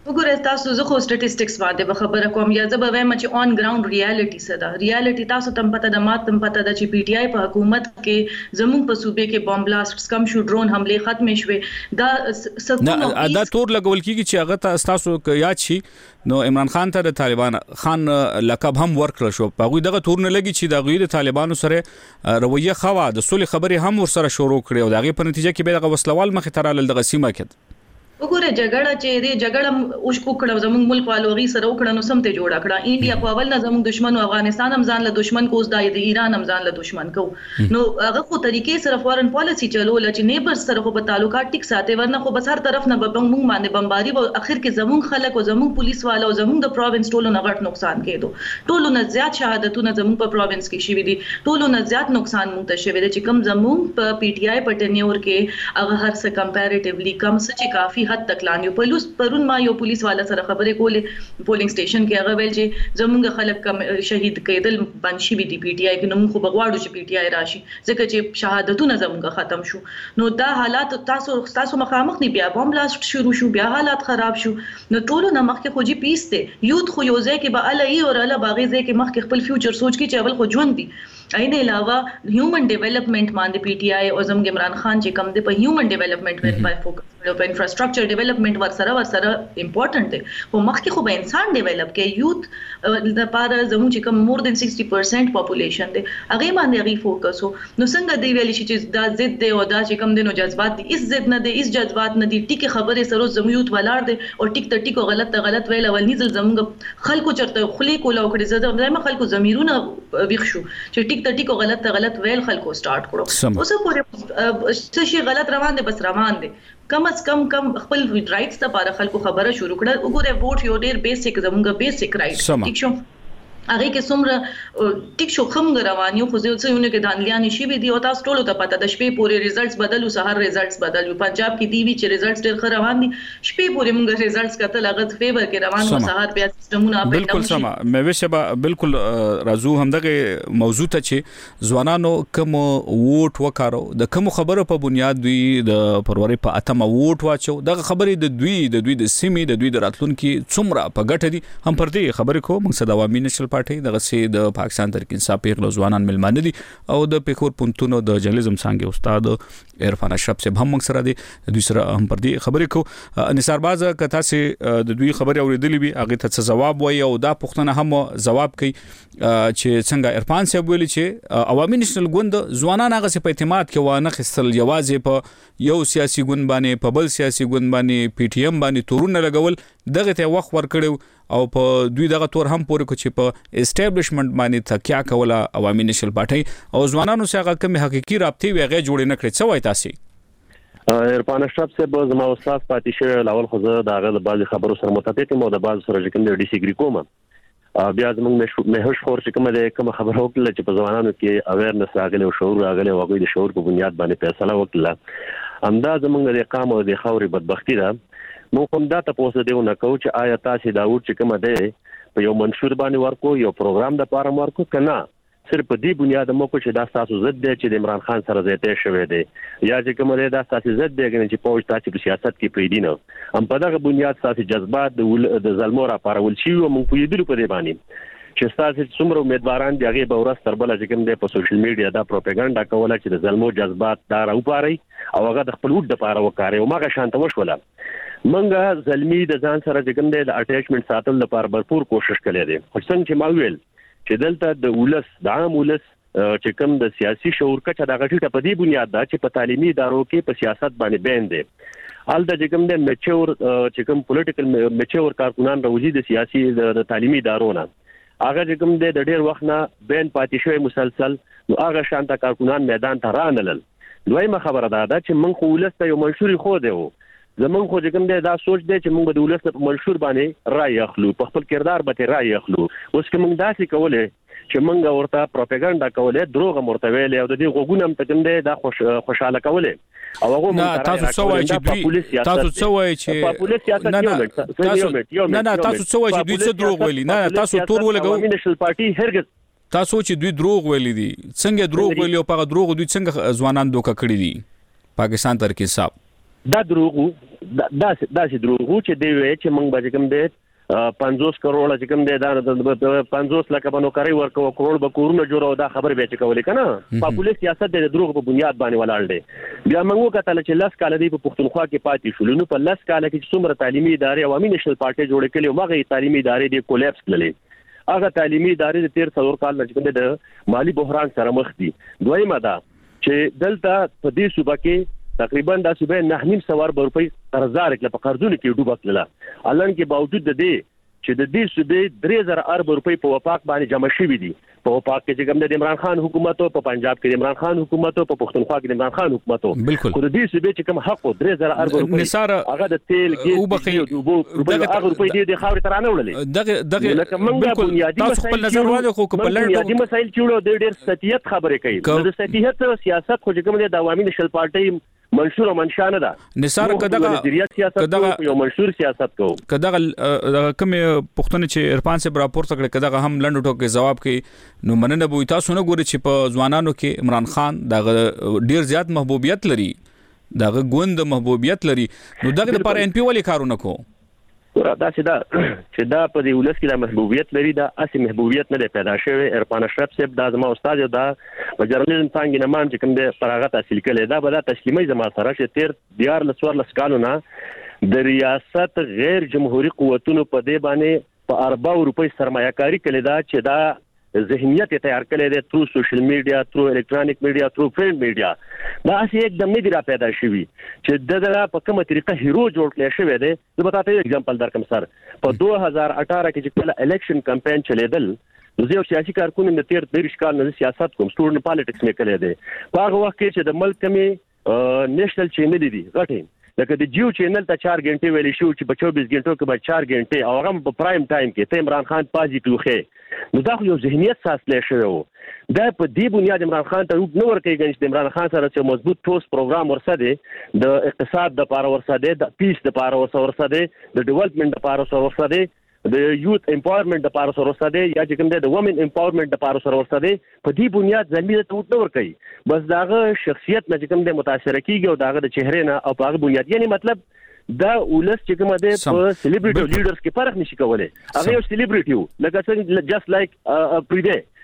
وګوره تاسو زه خو سټټیسټکس باندې به خبره کوم یا زه به وایم چې اون ګراوند ریالټي څه ده ریالټي تاسو تم پته ده ما تم پته ده چې پی ټی آی په حکومت کې زموږ په صوبې کې بم بلاسټس کم شو ډرون حمله ختم شوې دا سکون او پیس دا تور لګول کیږي چې هغه ته تاسو یاد شي نو عمران خان ته د طالبان خان لقب هم ورکړ شو په غوي دغه تور نه لګي چې د غوي د طالبانو سره رویه خوا د سولې خبرې هم ورسره شروع کړي او دغه په نتیجه کې به دغه وسلوال مخ ترال دغه سیمه کې وګوره جګړه چې دې جګړه وکړه زموږ ملک والو غي سره وکړه نو سم ته جوړه کړه انډیا خو اول نه زموږ دشمن او افغانستان هم ځان له دشمن کو اوس د ایران هم ځان له دشمن کو نو هغه خو طریقې سره فورن پالیسی چلول چې نیبرز سره خو په تعلقات ټیک ساتي ورنه خو بس هر طرف نه به موږ باندې بمباری به اخر کې زموږ خلک او زموږ پولیس والا او زموږ د پروینس ټولو نه غټ نقصان کیدو ټولو نه زیات شهادتونه زموږ په پروینس کې شوي دي ټولو نه زیات نقصان موږ ته شوي دي چې کوم زموږ په پی ټی آی په ټنیور کې هغه هر څه کمپیریټیولی کم څه چې کافی حد تک لاندې وو. پرون ما یو پولیس والا سره خبرې کولې پولینګ سټیشن کې هغه ویل چې زمونږ خلک کم شهید کیدل بند شوي دي پي ټي آی کې نو مونږ خو به غواړو چې پي ټي آی راشي ځکه چې شهادتونه زمونږ ختم شو نو دا حالات تاسو ستاسو مخامخ دي بیا بم بلاسټ شروع شو بیا حالات خراب شو نو ټولو نه مخکې خو جی پیس دی یوت خو یو ځای کې به اله ای او اله به هغې ځای کې مخکې خپل فیوچر سوچ کړي چې اول خو ژوند دي اې نه علاوه هیومن ډیولپمنټ باندې پی ټی آی او زموږ عمران خان چې کم دی په هیومن ډیولپمنټ ور پای فوکس کړو په انفراستراکچر ډیولپمنټ ور سره ور سره امپورټنت دی خو مخکې خو به انسان ډیولپ کې یوت د پاره زموږ چې کم مور دین 60% پاپولیشن دی هغه باندې غي فوکس نو څنګه دی ویل شي چې دا ضد دی او دا چې کم دی نو جذبات دي اس ضد نه دی اس جذبات نه دي ټیک خبره سره زموږ یوت ولار دی او ټیک ته ټیک غلط ته غلط ویل اول نزل زموږ خلکو چرته خلی کولا وکړي زه د خلکو زمیرونه ویښ شو چې ټیک ته ټیک او غلط ته غلط ویل خلکو سٹارټ کړو اوس پورې څه شي غلط روان دي بس روان دي کم از کم کم خپل رائټس ته بار خلکو خبره شروع کړه وګوره ووټ یو ډیر بیسیک زمونږ بیسیک رائټ ټیک شو هغه کې څومره ټیک شو خم روان یو خو زه څه یونه کې دانلیان شي وي دي او تاسو ټول ته پته د شپې پورې ریزلټس بدل او سحر ریزلټس بدل یو پنجاب کې دی وی چې ریزلټس ډیر خ روان دي شپې پورې موږ ریزلټس کتل هغه فیور کې روان او سحر بیا سیستمونه بالکل سم مې شبا بالکل راځو همدغه موضوع ته چې ځوانانو کوم ووټ وکارو د کوم خبرو په بنیاد دوی د پروري په اتمه ووټ واچو د خبرې د دوی د دوی د سیمې د دوی د راتلونکو څومره په ګټه دي هم پر دې خبرې کو موږ صدا عوامي نشل پارټي دغه سي د پاکستان ترکین صاحب پیغلو ځوانان ملمانه دي او د پیښور پونتونو د جرنالیزم څنګه استاد عرفان اشرف صاحب هم موږ سره دی دوی سره هم پر دې خبرې کو نثار باز کته سي د دوی خبرې اوریدلې وي هغه ته ځواب وایي او دا پښتنه هم ځواب کوي چې څنګه عرفان صاحب ویلي چې عوامي نېشنل ګوند ځوانان هغه سي په اعتماد کې وانه خستل یوازې په یو سیاسي ګوند باندې په بل سیاسي ګوند باندې پی ټی ایم باندې تورونه لګول دغه ته وخت ورکړو او په دوی دغه تور هم پورې کو چې په اسټابلیشمنت باندې تکیا کوله عوامي نشل پارټي او ځوانانو سره هغه کوم حقيقي رابطې وی غي جوړې نکړي څه وای تاسو عرفان اشرف صاحب زما استاد پاتې شوی لاول خو زه دا غل د بعضی خبرو سره متفق یم او د بعض سره چې کوم ډي سي ګری کوم بیا زمونږ مهوش خور چې کومه ده کومه خبره وکړه چې په ځوانانو کې اویرنس راغلی او شعور راغلی او هغه د شعور په بنیاد باندې فیصله وکړه همدا زمونږ د قام او د خوري بدبختی ده موږ هم دا تپوس د دیو نه کوو چې آیا تاسې دا ووټ چې کومه دی په یو منشور باندې ورکو یو پروګرام د پاره ورکو که نه صرف په دې بنیاد مو کو چې دا تاسو ضد دی چې د عمران خان سره ځای پېښ شوی دی یا چې کوم دی دا تاسو ضد دی غني چې پوج تاسو په سیاست کې پریدي نه هم په دغه بنیاد تاسو جذبات د ول... د زلمو را پارول شي او موږ په یدلو په دې باندې چې تاسو څومره امیدواران دی هغه به ورځ تر بل چې کوم دی په سوشل میډیا دا پروپاګاندا کوله چې د زلمو جذبات دا راوپاري او هغه د خپل وډ لپاره وکاري او ماغه شانته وشوله منګه زلمی د ځان سره چې کوم دی د اټیچمنت ساتل لپاره برپور کوشش کړی دی خو څنګه چې ما ویل چې دلته د ولس د عام ولس چې کوم د سیاسي شعور کچه د غټیټه په دې بنیاد ده چې په تعلیمي ادارو کې په سیاست باندې بیان دي ال د کوم د میچور چې کوم پولیټیکل میچور کارکونان راوځي د سیاسي د تعلیمي ادارو نه هغه چې کوم د ډېر وخت نه بین پاتې شوی مسلسل نو هغه شانته کارکونان میدان ته رانلل دویمه خبره دا ده چې موږ خو ولس ته یو منشور ایښودی و، زموږ خو چې کوم دی دا سوچ دی چې موږ به د ولس نه په منشور باندې رایې اخلو، په خپل کردار به ترې رایې اخلو، اوس که موږ داسې کولای چې موږ ورته پروپاګنډه کولای، دروغ هم ورته ویلی او د دې غوږونه هم ته کوم دی دا خوش خوشاله کولای او هغه موږ ته تاسو څه وایي چې دوی تاسو څه وایي چې پاپولیس سیاست نه نه تاسو نه نه تاسو څه وایي چې دوی څه دروغ ویلي نه تاسو تور ولګو نېشنل پارټي هرګز تاسو چې دوی دروغ ویلي دي څنګه دروغ ویلي او په هغه دروغو دوی څنګه ځوانان دوکه کړي دي پاکستان تحریک انصاف دا دروغ وو دا داسې دروغ وو چې دوی وایي چې موږ به کوم دی 50 کروڑه چې کوم دی دا 50 لکه بنو کوي ورکو کروڑ به کورونه جوړو دا خبر به چې کولې کنه پاپولیس سیاست د دروغ په بنیاد باندې ولاړ دی بیا موږ کتل چې لاس کال دی په پښتونخوا کې پاتې شول نو په لاس کال کې څومره تعلیمي ادارې او امین نشل پارټي جوړ کړي او هغه تعلیمي ادارې د کولیپس کړلې هغه تعلیمي ادارې د تیر څلور کال نه چې د مالی بحران سره مخ دي دویمه ده چې دلته په دې صوبه کې تقریبا د صوبې نه نیم سوار روپۍ قرضدار کله په قرضونو کې ډوب کړل الان کې باوجود د دې چې د دې صوبې 3000 ارب روپۍ په وفاق باندې جمع شوې دي په وفاق کې چې کوم د عمران خان حکومت او په پنجاب کې د عمران خان حکومت او په پښتونخوا کې د عمران خان حکومت او خو د دې صوبې چې کوم حق 3000 ارب روپۍ هغه د تیل کې او بخې هغه روپۍ دې د خاورې ترانه وړلې دغه دغه لکه موږ بنیادی مسایل نظر وړاندې خو په لړ بنیادی مسایل چوړو د ډیر ستیت خبرې کوي د ستیت سیاست خو کوم د عوامي نشل پارټي منشور او منشا نه ده نثار کداغه کداغه یو منشور سیاست کو کداغه کوم پښتنه چې عرفان صاحب راپورته کړ کداغه هم لنډ ټوکې جواب کې نو مننه بو تاسو نه ګوري چې په ځوانانو کې عمران خان دغه ډیر زیات محبوبیت لري دغه ګوند محبوبیت لري نو دغه لپاره ان پی ولې کارونه کوي ګوره داسې ده چې دا په دې ولس کې دا محبوبیت لري دا اسې محبوبیت نه دی پیدا شوی عرفان اشرف صاحب دا زما استاد یو دا په جرنالیزم څنګه نه مام چې کوم دی فراغت حاصل کړي دا به دا تسلیمي زما سره چې تیر دیار لسور لس کالو نه د ریاست غیر جمهوریت قوتونو په دې باندې په ارباو روپۍ سرمایه کاري کړې ده چې دا ذهنیت یې تیار کړی دی ترو سوشل میډیا ترو الکترونیک میډیا ترو پرنټ میډیا دا هسې یک دم نه دی را پیدا شوي چې د دغه په کومه طریقه هیرو جوړ کړی شوی دی زه به تاسو یو اگزامپل درکم سر په 2018 کې چې کله الیکشن کمپاین چلیدل نو زه یو سیاسي کارکون د تیر د ریشکال نه سیاست کوم سټوډنټ پالیټکس مې کړی دی په هغه وخت کې چې د ملک کمی نېشنل چېنلې دي غټې لکه د جیو چینل ته 4 غنټې ویل شو چې په 24 غنټو کې به 4 غنټې او هغه په پرایم ټایم کې ته عمران خان پازي ټوخه نو دا خو یو ذهنیت ساتل شوی وو دا په دې بنیاد عمران خان ته روټ نه ورکې غنښت د عمران خان سره چې مضبوط ټوس پروګرام ورسه دی د اقتصاد د پاره ورسه دی د پیس د پاره ورسه دی د ډیولپمنت د پاره ورسه دی د یوت امپاورمنټ د پاره سره ورسته دی یا چې کوم دی د ومن امپاورمنټ د پاره سره ورسته دی په دې بنیاد زمير ته وټ نه ور کوي بس داغه شخصیت نه چې کوم دی متاثر کیږي او داغه د چهره نه او په هغه بنیاد یعنی مطلب دا ولس چې کومه ده په سلیبریټي لیډرز کې فرق نشي کولای هغه یو سلیبریټي لکه څنګه جست لایک پریده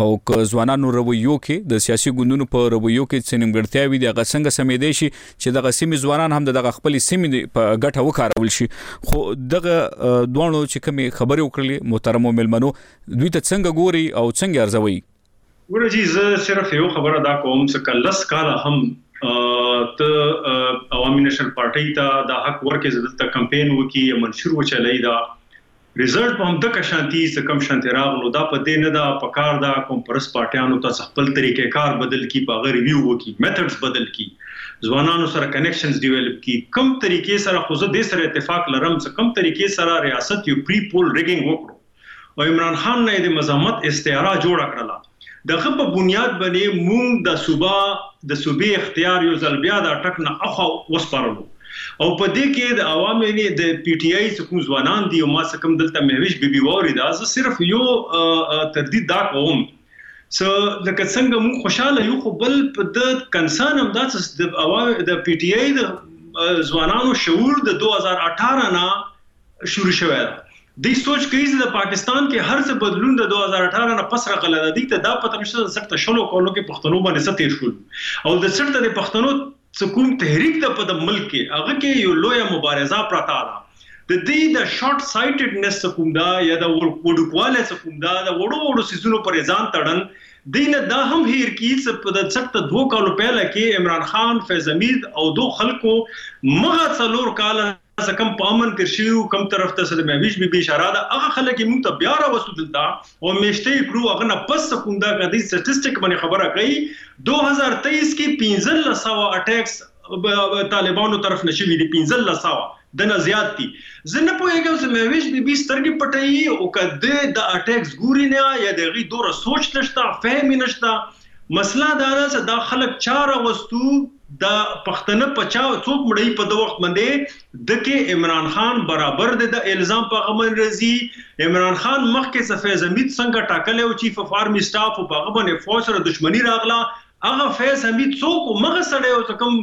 او که ځوانانو رويو کې د سياسي ګوندونو په رويو کې څه نيمګړتياوې دي هغه څنګه سمېدای شي چې دغه سيمې ځوانان هم دغه خپلې سيمې په ګټه وکارول شي خو دغه دواړو چې کومې خبرې وکړلې محترمو مېلمنو دوی ته څنګه ګوري او څنګه ارزوي ګوره جی زه صرف یو خبره دا کوم چې که لس کاله هم ته عوامي نېشنل پارټۍ ته دا حق ورکړې چې دلته کمپاین وکړي یا منشور وچلوي دا ریزلټ په همدکه شانتی څه کم شانتی راغلو دا په دی نه ده په کار ده قوم پرست پارټیانو ته څه خپل طریقه کار بدل کی په هغه ریویو وکی میتډز بدل کی ځوانانو سره کنیکشنز ډیویلپ کی کم طریقه سره خو زه دی سره اتفاق لرم څه کم طریقه سره ریاست یو پری پول ریګنګ وکړو او عمران خان نه یی د مزاحمت استعاره جوړه کړله دغه په بنیاد بنې مونږ د صوبه د صوبې اختیار یو ځل بیا د اټک نه اخوا وسپارلو او په دې کې د عوام یعنې د پي ټي آی څه کوم ځوانان دي او ما څه کوم دلته مهویش بي بي واوریده زه صرف یو تردید دا کوم څه لکه څنګه مونږ خوشاله یو خو بل په د کنسان هم دا څه د عوام د پي ټي آی د ځوانانو شعور د 2018 نه شروع شوی ده دی سوچ کوي ځه د پاکستان کې هر څه بدلون د دوه زره اټاره نه پس راغلی ده دی ته دا پته نشته د څټ ته شلو کالو کې پښتنو باندې څه تیر شول او د څټ ته د پښتنو څه کوم تحریک ده په د ملک کې هغه کې یو لویه مبارزه پرته ده د دی د شارټ سایټډ نس څه کوم ده یا د وړوکوالی څه کوم ده د وړو وړو سیزونو پر ځان تړن دی نه دا هم هیر کی چې په د څټ ته دوه کالو پیله کې عمران خان فیض حمید او دو خلکو مغه څلور کاله څه کم په امن تیر شوي وو کم طرف ته سره مهویش بي بي اشاره ده هغه خلک یې موږ ته بیا راوستو دلته او میشته یې کړو هغه نه پس څه کوم دا غدي سټیټسټیک باندې خبره کوي 2023 کې 1500 اټیکس طالبانو طرف نه شوي دي 1500 دنه زیات دي زه نه پوهیږم چې مهویش بي بي سترګې پټوي او که د د اټیکس ګوري نه یا د غي دوره سوچ نشته فهم نشته مسله دا ده څه دا خلک چا راوستو دا پښتنه په چا څوک مړی په ده وخت باندې دکه عمران خان برابر دی دا الزام په هغه باندې رزی عمران خان مخکې څه فیض حمید څنګه ټاکلی او چیف اف ارمی سټاف او په هغه باندې فوج سره دشمنی راغله هغه فیض حمید څوک او مغه سړی او څه کوم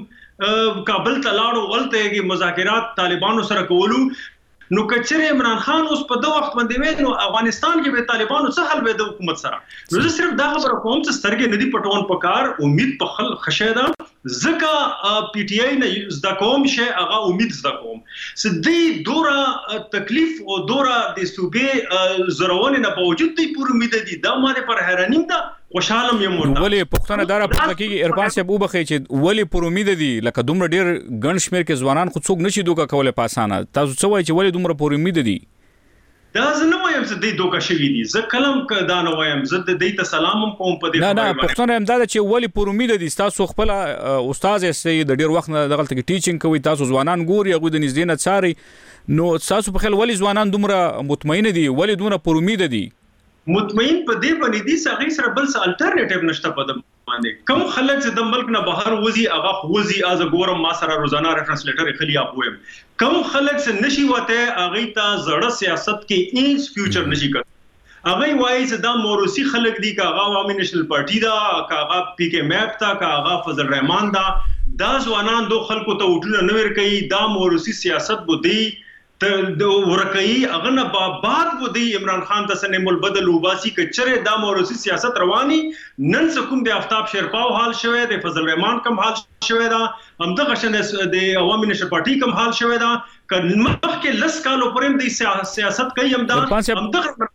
کابل ته لاړو هلته یې مذاکرات طالبانو سره کولو نو که چیرې عمران خان اوس په ده وخت باندې وی نو افغانستان کې به طالبانو څه حل وی د حکومت سره نو زه صرف دا خبره کوم چې سترګې نه دي پټون په کار امید په خل خشه ده ځکه پی ټی آی نه زده کوم شي هغه امید زده کوم چې دی دورا تکلیف او دورا د صوبې زرونه نه باوجود دی پوره امید دي دا ماده پر حیرانیم ده خوشحالم یم ورته. نو ولې پوښتنه دا راپورته کېږي عرفان صاحب وبخښئ چې ولې پر امید دي لکه دومره ډېر ګڼ شمېر کې ځوانان خو څوک نه شي دوکه کولی په اسانه تاسو څه وایئ چې ولې دومره پر امید دي؟ دا زه نه وایم چې دوی دوکه شوي دي زه کله هم دا نه وایم زه دوی ته سلام هم کوم په دې خبره باندې. نه نه پوښتنه همدا ده چې ولې پر امید دي تاسو خپل استاد یاست د ډېر وخت نه دغلته کې ټیچینګ کوي تاسو ځوانان ګوري هغوی د نږدې نه څاري نو تاسو په خیال ولې ځوانان دومره مطمئن دي ولې دومره پر امید دي؟ مطمئن په دې باندې دي چې هغوی سره بل څه الټرنیټیو نشته په ده باندې کوم خلک چې د ملک نه بهر وځي هغه خو وځي از ګورم ما سره روزانه ریفرنس لیټر خلی یا پویم کوم خلک چې نشي وته هغه ته زړه سیاست کې هیڅ فیوچر نشي کړ هغه وایي چې دا موروسی خلک دي کاغه عوامي نېشنل پارټي دا کاغه پی کې میپ تا کاغه فضل الرحمن دا دا ځوانان دو خلکو ته وټونه نویر کوي دا موروسی سیاست بو دی ته ده ورکه یی هغه نه با بعد به دی عمران خان ته څه نعم البدل اوباسی که چره دا موروثی سیاست روان یی نن څه کوم دی افتاب شیرپاو حال شوی دی فضل رحمان کوم حال شوی ده همدغه شان دی عوامی نشر پارټی کوم حال شوی ده که مخکه لس کالو پورې هم دی سیاست کوي همدا همدغه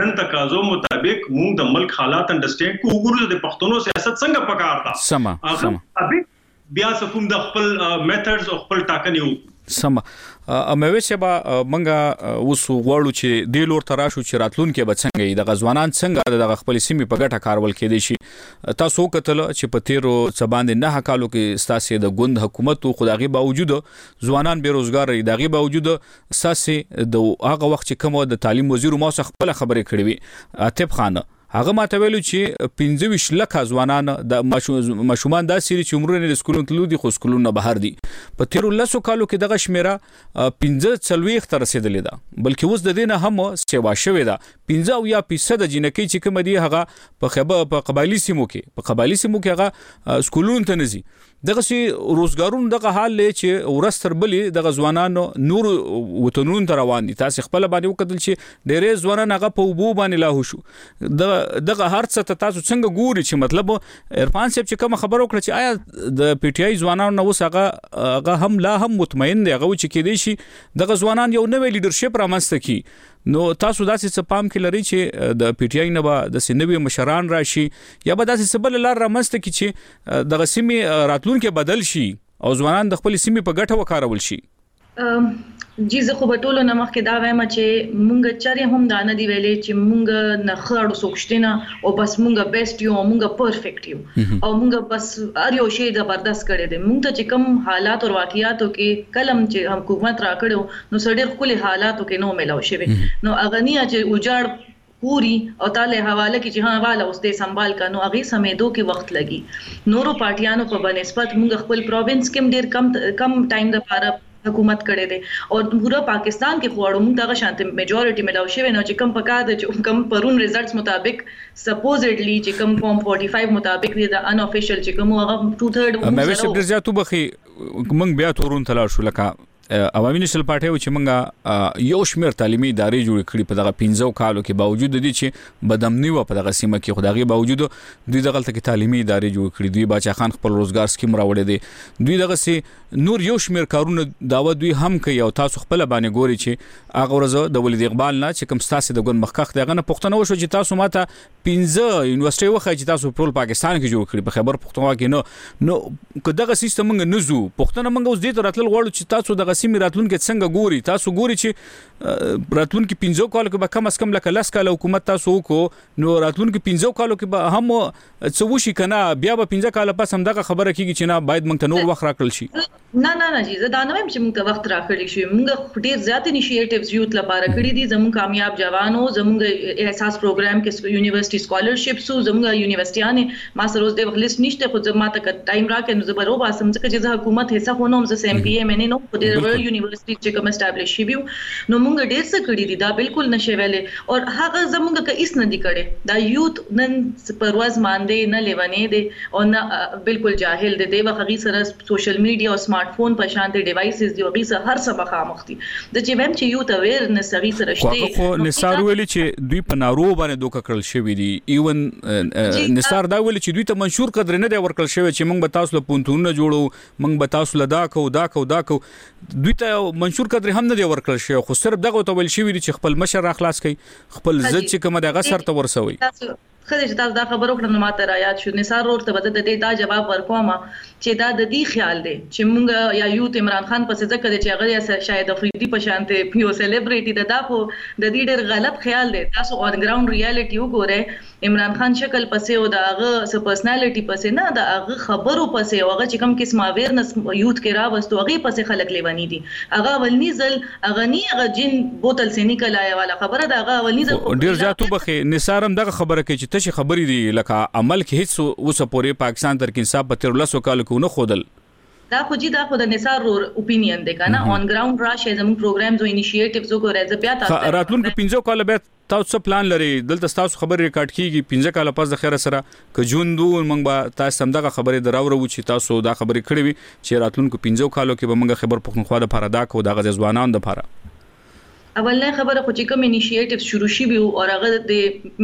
نن تقاضو مطابق مونږ د ملک حالات انډرسټینډ کو وګورو د پښتنو سیاست څنګه پکار ده سمه سمه بیا څه کوم د خپل میتھډز او خپل ټاکنې وکړو سم اموي سبا منګه اوس غواړو چې د لور تراشو چې راتلونکي به څنګه د غزوانان څنګه د خپل سیمې په ګټه کارول کېدي شي تاسو کتل چې په تیرو څه باندې نه کالو کې ستاسو د ګوند حکومت او خدایي باوجود ځوانان بیروزګار دغه باوجود ستاسې د هغه وخت چې کوم د تعلیم وزیر ما سره خپل خبرې کړې وي عاطف خان هغه ماته ویلو چې 25 لک ځوانان د ماشومان داسې دي چې عمرونه د سکولونو تلو دي خو سکولونه بهر دي په تیر لسو کالو کې دغه شمیره 15 چلويخ تر رسیدلې ده بلکې اوس د دینه هم سیوا شوې ده 15 او یا 20 جنکې چې کوم دي هغه په خبر په قبایلی سیمو کې په قبایلی سیمو کې هغه سکولونو ته نزي دغسې روزګارونو دغه حال دی چې ورځ تر بلې دغه ځوانان نور وطنونو ته روان دي تاسو خپل باندې وکتل چې ډېری ځوانان هغه په وبو باندې لاهو شو دغه هرڅه ته تاسو څنګه ګوري چې مطلب عرفان صاحب چې کوم خبرو کړ چې آیا د پی ټی آی ځوانانو نو هغه هغه هم لا هم مطمئن دی هغه چې کې دي شي دغه ځوانان یو نوې لیډرشپ رامنځته کی نو تاسو داسې څه پام کې لري چې د پی ټی آی نه به د سنوي مشران راشي یا به داسې څه بل لار رامنځته کی چې د غسیمي راتلونکو بدل شي او ځوانان د خپل سیمې په ګټه وکارول شي جی زه خو به ټولو نه مخکې دا وایم چې مونږ چرې هم دا نه دی ویلې چې مونږ نه خړو سوچته نه او بس مونږ بیسټ یو مونږ پرفیکټ یو او مونږ بس ار یو شی زبردست کړی دی مونږ ته چې کوم حالات او واقعیاتو کې کلم چې حکومت راکړو نو سړی خپل حالاتو کې نو ملاو شوی نو اغنیا چې اوجاړ پوری او تعالی حواله کې چې ها والا اوس دې سنبال کا نو هغه سمېدو کې وخت لګي نورو پارټیانو په بنسبت موږ خپل پروینس کې ډیر کم کم ټایم د پاره حکومت کړي دي او پورا پاکستان کې خواړو موږ دغه شانت میجورټي ملاو شوی نو چې کم پکار دي چې کم پرون ریزلټس مطابق سپوزډلی چې کم فارم 45 مطابق دي د ان افیشل چې کوم هغه 2/3 مې وشو ډیر زیاتو بخي موږ بیا تورون تلار شو لکه عوامي نېشنل پارټي و چې موږ یو شمېر تعلیمي ادارې جوړې کړې په دغه 15 کالو کې باوجود د دې چې بدامني و په دغه سیمه کې خدای باوجود دوی دغه تل کې تعلیمي ادارې جوړ کړې دوی باچا خان خپل روزګار سکیم راوړې دي دوی دغه سي نور یو شمېر کارونه داوا دوی هم کوي او تاسو خپل باندې ګوري چې هغه ورځ د ولید اقبال نه چې کوم ستاسو د ګوند مخکخ دغه نه پښتنه وشو چې تاسو ماته پنځه یونیورسيټي وخه چې تاسو ټول پاکستان کې جوړ کړی په خیبر پښتونخوا کې نو نو که دغه سیستم موږ نه زو پښتنه موږ اوس دې ته راتلل غواړو چې تاسو دغه سیمه راتلونکو څنګه ګوري تاسو ګوري چې راتلونکو 15 کال کې به کم اس کم لکه لس کال حکومت تاسو کو نو راتلونکو 15 کالو کې به هم څه وشي کنه بیا به 15 کال پس هم دغه خبره کیږي چې نه باید موږ ته نور وخت راکړل شي نه نه نه جی زه دا نه وایم چې موږ ته وخت راکړی شوی موږ ډیر زیات انیشیټیوز یوت لپاره کړی دي زموږ کامیاب جوانو زموږ احساس پروګرام کې یونیورسيټي سکالرشپس او زموږ یونیورسيټيانې ما سره اوس د لیست نشته خو زما ته ټایم راکې نو زبر او باسم ځکه چې زه حکومت حصہ خو نوم زه سم پی ایم ان نو خو د رویل یونیورسيټي چې کوم اسټابلیش شي ویو نو موږ ډیر څه کړی دي دا بالکل نشي ویلې او هغه زموږ که اس نه دي کړي دا یوت نن پرواز ماندې نه لیونې دي او نه بالکل جاهل دي د وخت غي سره سوشل میډیا او سمارټ فون په شانتې ډیوایسز دي او هغوی سره هر څه مخامخ دي. زه چې وایم چې یوت اویرنس هغوی سره شته. خو هغه خو نثار ویلي چې دوی په ناروغ باندې دوکه کړل شوي دي. ایون نثار دا ویلي چې دوی ته منشور قدر نه دی ورکړل شوی چې موږ به تاسو له پونتونونه جوړو موږ به تاسو له دا کو دا کو دا کو دوی ته منشور قدر هم نه دی ورکړل شوی خو صرف دغه ته ویل شوی دي چې خپل مشر راخلاص کړي خپل ضد چې کوم دغه سر ته ورسوي ښه دی چې تاسو دا خبر وکړه نو ماته رایاد شو نثار ورور ته به زه ددې دا جواب ورکوم چې دا ددی خیال دی چې مونږ یا یوت عمران خان پسې ځکه دی چې هغه یا شاهد افریدی په شانتې یو سلیبریټی ده دا خو ددی ډیر غلط خیال دی تاسو آن ګراونډ ریالیټی وګورئ عمران خان شکل پسې او د هغه څه پرسنالیټی پسې نه د هغه خبرو پسې او هغه چې کوم قسم اویرنس یوت کې راوستو هغې پسې خلک لیونی دی هغه اولنی ځل هغه نی هغه جین بوتل سه نی کلایا والا خبره دا هغه اولنی ځل خو ډیر زیات وبخې نثار هم دغه خبره کوي چې تشې خبرې دي لکه عمل کې هیڅ اوسه پورې پاکستان تر انصاف په تیر لسو کالو کې ونه خودل دا خو جی دا خو د نثار رور اپینین دی کنه اون ګراوند راشه زموږ پروګرامز او انیشیټیوز وګوره زه بیا تاسو راتلونکو 15 کال بیا تاسو څه پلان لري دلته ستاسو خبرې ریکارډ کیږي پنځه کاله پس د خیره سره که ژوند وو موږ به تاسو هم دغه خبرې دراورو چې تاسو دا خبرې کړې وي چې راتلونکو پنځو کالو کې به موږ خبر پښتونخوا د پاره دا کو دغه ځوانان د پاره اولنۍ خبره خو چې کوم انیشیټیوز شروع شي وي او هغه د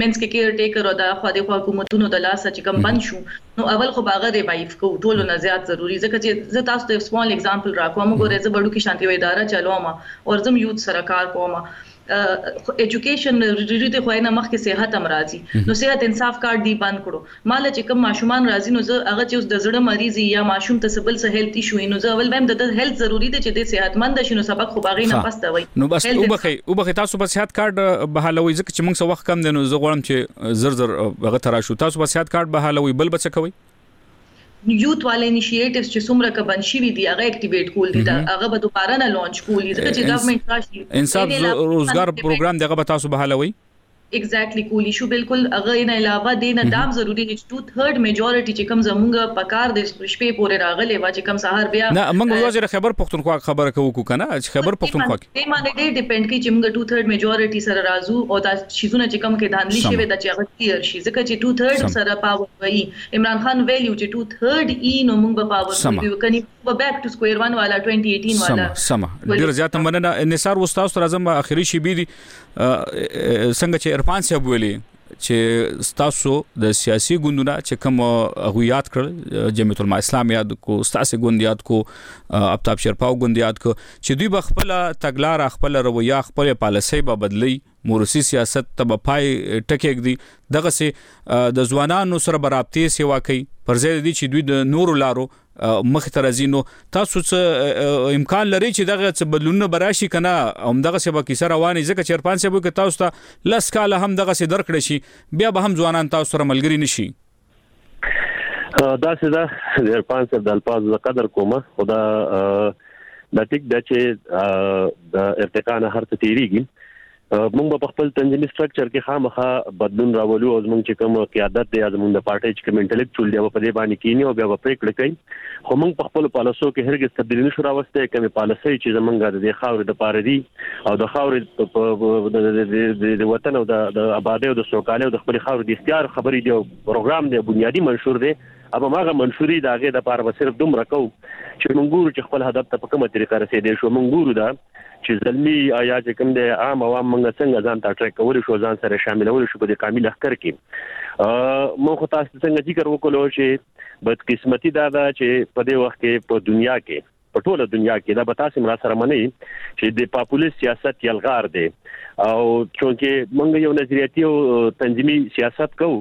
منس کې کیر ټیکر او د خو د حکومتونو د لاس چې کوم بند شو نو اول خو باغه ریوایو کو ټولو نه زیات ضروری ځکه چې زه تاسو ته سمال اگزامپل راکوم ګورې زه بډو کې شانتي اداره چلوم او زم یوت سره کار کوم ایجوکیشن ډیری ته خوای نه مخکې صحت هم راځي نو صحت انصاف کارت دی بند کړو مال چې کوم ماشومان راځي نو زه هغه چې اوس د زړه مریض یا ماشوم ته سبل سه هیلث ایشو نو زه اول بهم د هیلث ضروری دی چې د صحت مند شي نو سبق خو باغې نه پسته وي نو بس او بخي او بخي تاسو په صحت کارت بهالوي ځکه چې موږ سو وخت کم دی نو زه غواړم چې زر زر هغه ترا شو تاسو په صحت کارت بهالوي بل بچ کوي یوت والا انیشیټیوز چې څومره ک بند شوی دی هغه اکټیویټ کول دي دا هغه به دوباره نه لانچ کولی ځکه چې ګورنمنت راشي انصاف روزګار پروګرام دغه به تاسو بحالوي ایگزیکټلی کولی شو بالکل هغه نه علاوه د نه دام ضروری دی چې ټو تھرډ میجورټی چې کم زمونږ په کار د شپې پورې راغلې و چې کم سهار بیا نه موږ یو ځای خبر پښتونخوا خبره کوو کو کنه چې خبر پښتونخوا کې دې باندې ډېر ډیپند کوي چې موږ ټو تھرډ میجورټی سره راځو او دا شیزونه چې کم کې دانلی شوی د چې هغه کلیر شي ځکه چې ټو تھرډ سره پاور وایي عمران خان ویلي چې ټو تھرډ ای نو موږ به پاور سمه. ورکړو کني موږ به بیک ټو سکوير ون والا 2018 والا سمه سمه ولې؟ ډیر زیاته مننه نثار استاد تر اعظم اخري شی بي دي اه، اه، څنګه چې عرفان صاحب ویلي چې ستاسو د سیاسي ګوندونه چې کوم هغه یاد کړل اه، جمعیت الما اسلام یاد کو ستاسو ګوند یاد کو اه، افتاب شرپاو ګوند یاد کو چې دوی به خپل تګلار خپل رویه خپل پالیسي به بدلی موروثي سیاست ته به پای ټکی ږدي دغه سي د ځوانانو سره به رابطې سیوا کوي پر ځای دي چې دوی د نورو لارو مخ ته راځي نو تاسو څه امکان لري چې دغه څه بدلونونه براشي کنه هم دغه څه به کیسه رواني ځکه چې ارپان سه به تاسو ته لس کاله هم دغه څه درکړي شي بیا به هم ځوانان تاسو سره ملګري نشي داسې ده عرفان صاحب د الفاظ زه قدر کوم خو دا دا ټیک ده چې د ارتقا نه هر څه تیریږي موږ په خپل تنظیمي سټرکچر کې خامخا بدلون راولو او موږ چې کوم قیادت دی زموږ د پارټي چې کوم انټلیکچوال دی په دې باندې کینی او بیا په پریکړه کوي خو موږ په خپل پالیسو کې هرګز تبدیلی نشو راوستي کومه پالیسي چې زمونږ د خاور د پاره دی او د خاورې د د وطن او د آبادی او د سوکالۍ او د خپل خاورې د اختیار خبرې دی او پروګرام دی بنیادی منشور دی اما ماغه منشوري دا غي د پاره به صرف دومره کو چې مونږ ګورو چې خپل هدف ته په کومه طریقه رسیدې شو مونږ ګورو دا چې زلمی آیا چې کوم دی عام عوام مونږ څنګه ځان ته ټریک کول شو ځان سره شاملول شو په دې قامي لخر کې مونږ خو تاسو څنګه ذکر وکړو چې بدقسمتي دا ده چې په دې وخت کې په دنیا کې په ټوله دنیا کې دا به تاسو مرا سره منئ چې د پاپولیست سیاست یلغار دی او چونکه موږ یو نظریاتي او تنظیمي سیاست کوو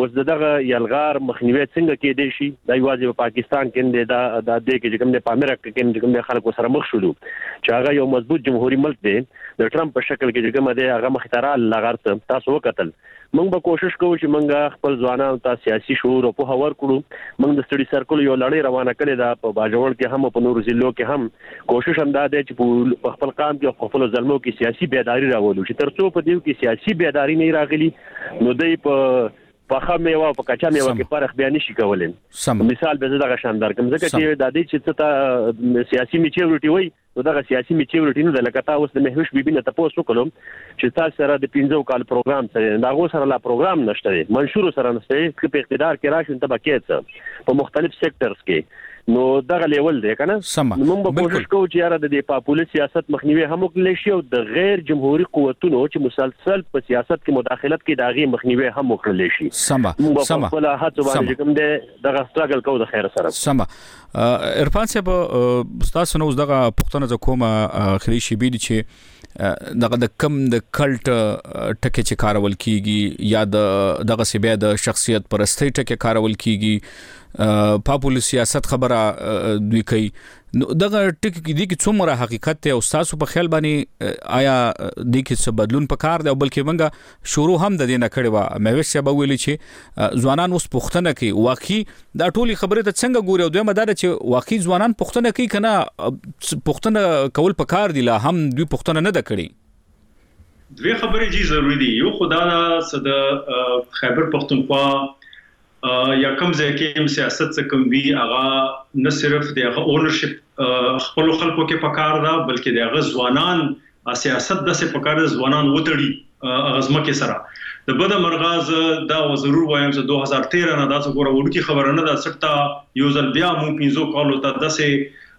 اوس دغه یلغار مخنیوي څنګه کې دی شي دا یوازې په پاکستان کې نه دا د دې کې کوم د پامره کې کوم کوم خلکو سره مخ شول چې هغه یو مضبوط جمهوریت ملک دی د ټرمپ په شکل کې کوم دی هغه مخترال لغرت تاسو وکتل موږ به کوشش کوو چې موږ خپل ځوانانو ته سیاسي شعور او پوهه ورکړو موږ د ستړي سرکل یو لړۍ روانه کړې ده په باجوړ کې هم او په نورو ضلعو کې هم کوشش هم دا دی چې په خپل قام کې او په خپلو زلمو کې سیاسي بیداري راولو چې تر څو په دیو کې سیاسي بیداري نه راغلي نو دوی په پخه میوه او په کچا میوه کې فرق بیا نشي کولای مثال به زه دغه شان درکم ځکه چې د دې چې ته سیاسي میچورټي وای نو دغه سیاسي میچیورټي نه ده لکه تا اوس د مهوش بیبي نه تپوس وکړو چې تاسو سره د پنځو کال پروګرام څه دی دا غو سره لا پروګرام نشته دی منشور سره نشته دی چې په اقتدار کې راشي ته به کې څه په مختلف سېکټرز کې نو دغه لیول دی کنه نو موږ به کوشش کوو چې یاره د دې پاپولي سیاست مخنیوي هم وکړل شي او د غیر جمهوریت قوتونو چې مسلسل په سیاست کې مداخلت کوي دا غي مخنیوي هم وکړل شي سم سم خپل هڅه باندې کوم دی دغه سټرګل کوو د خیر سره سم عرفان صاحب تاسو نو دغه پښتنه ز کومه خلی شی بي دي چې دغه د کم د کلټ ټکه چې کارول کیږي یا د دغه سی بیا د شخصیت پرستی ټکه کارول کیږي پاپول سیاست خبره دوی کوي نو دغه ټکی کې دي کې څومره حقیقت ته او تاسو په خیال باندې آیا د کې څه بدلون پکار دی او بلکې منګه شروع هم د دې نه کړې وه مهوش صاحب ویلي چې ځوانان اوس پوښتنه کوي واقعي دا ټولي خبرې ته څنګه ګوري او دویمه دا ده چې واقعي ځوانان پوښتنه کوي کنه پوښتنه کول پکار دي لا هم دوی پوښتنه نه ده کړې دوی خبرې جی ضروری دي یو خدا دا صد خیبر پښتونخوا یا کوم ځای کې هم سیاست څه کوم وی هغه نه صرف د هغه اونرشپ خپل خلکو کې پکار ده بلکې د هغه ځوانان سیاست د څه پکار ده ځوانان وتړي هغه ځمکه سره د بده مرغه زه دا ضرور وایم چې 2013 نه دا څه ګوره وړوکی خبره نه ده سټا یو ځل بیا مو پینځو کالو ته دسه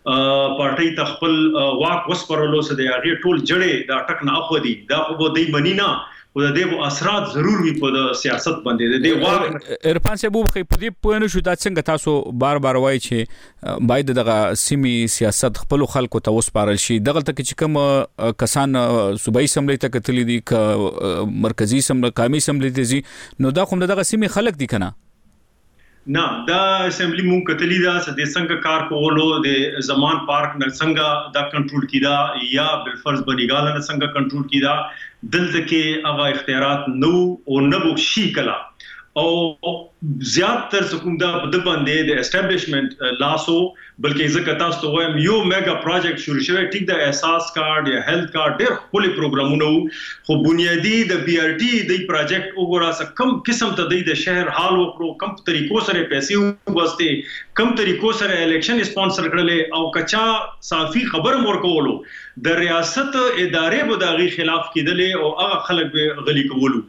پارټۍ ته خپل واک وسپرلو سه د هغې ټول جړې د اټک نه اخو دي دا خو به دی منی نه او د دې اثرات ضرور وي په سیاست باندې د دې واک ارفان صاحب وبخي په دې پوه نه شو دا څنګه تاسو بار بار وایي چې باید دغه سیمي سیاست خپل خلکو ته وسپارل شي دغه تک چې کوم کسان صوبایي سملې ته کتلی دي ک مرکزی سملې قامي سملې دي نو دا کوم دغه سیمي خلک دي کنه نه دا اسمبلی مونږ کتلی دا چې د څنګه کار کولو د زمان پارک نه څنګه دا کنټرول کیدا یا بل فرض بنیګال نه څنګه کنټرول کیدا دلته کې هغه اختیارات نو او نه بو شي کلا او زیات تر کوم دا د باندې د اسټابلیشمنت لاسو بلکې زه که تاسو ته وایم یو میګا پروجیکټ شروع شوی ټیک د احساس کارت یا هیلث کارت ډیر خپل پروګرامونه وو خو بنیادی د بی آر ټی د پروجیکټ وګوره څه کم قسم ته د شهر حال وکړو کم طریقو سره پیسې وبسته کم طریقو سره الیکشن اسپانسر کړل او کچا صافی خبر مور کولو د ریاست ادارې به د هغوی خلاف کیدلې او هغه خلک به غلي کولو.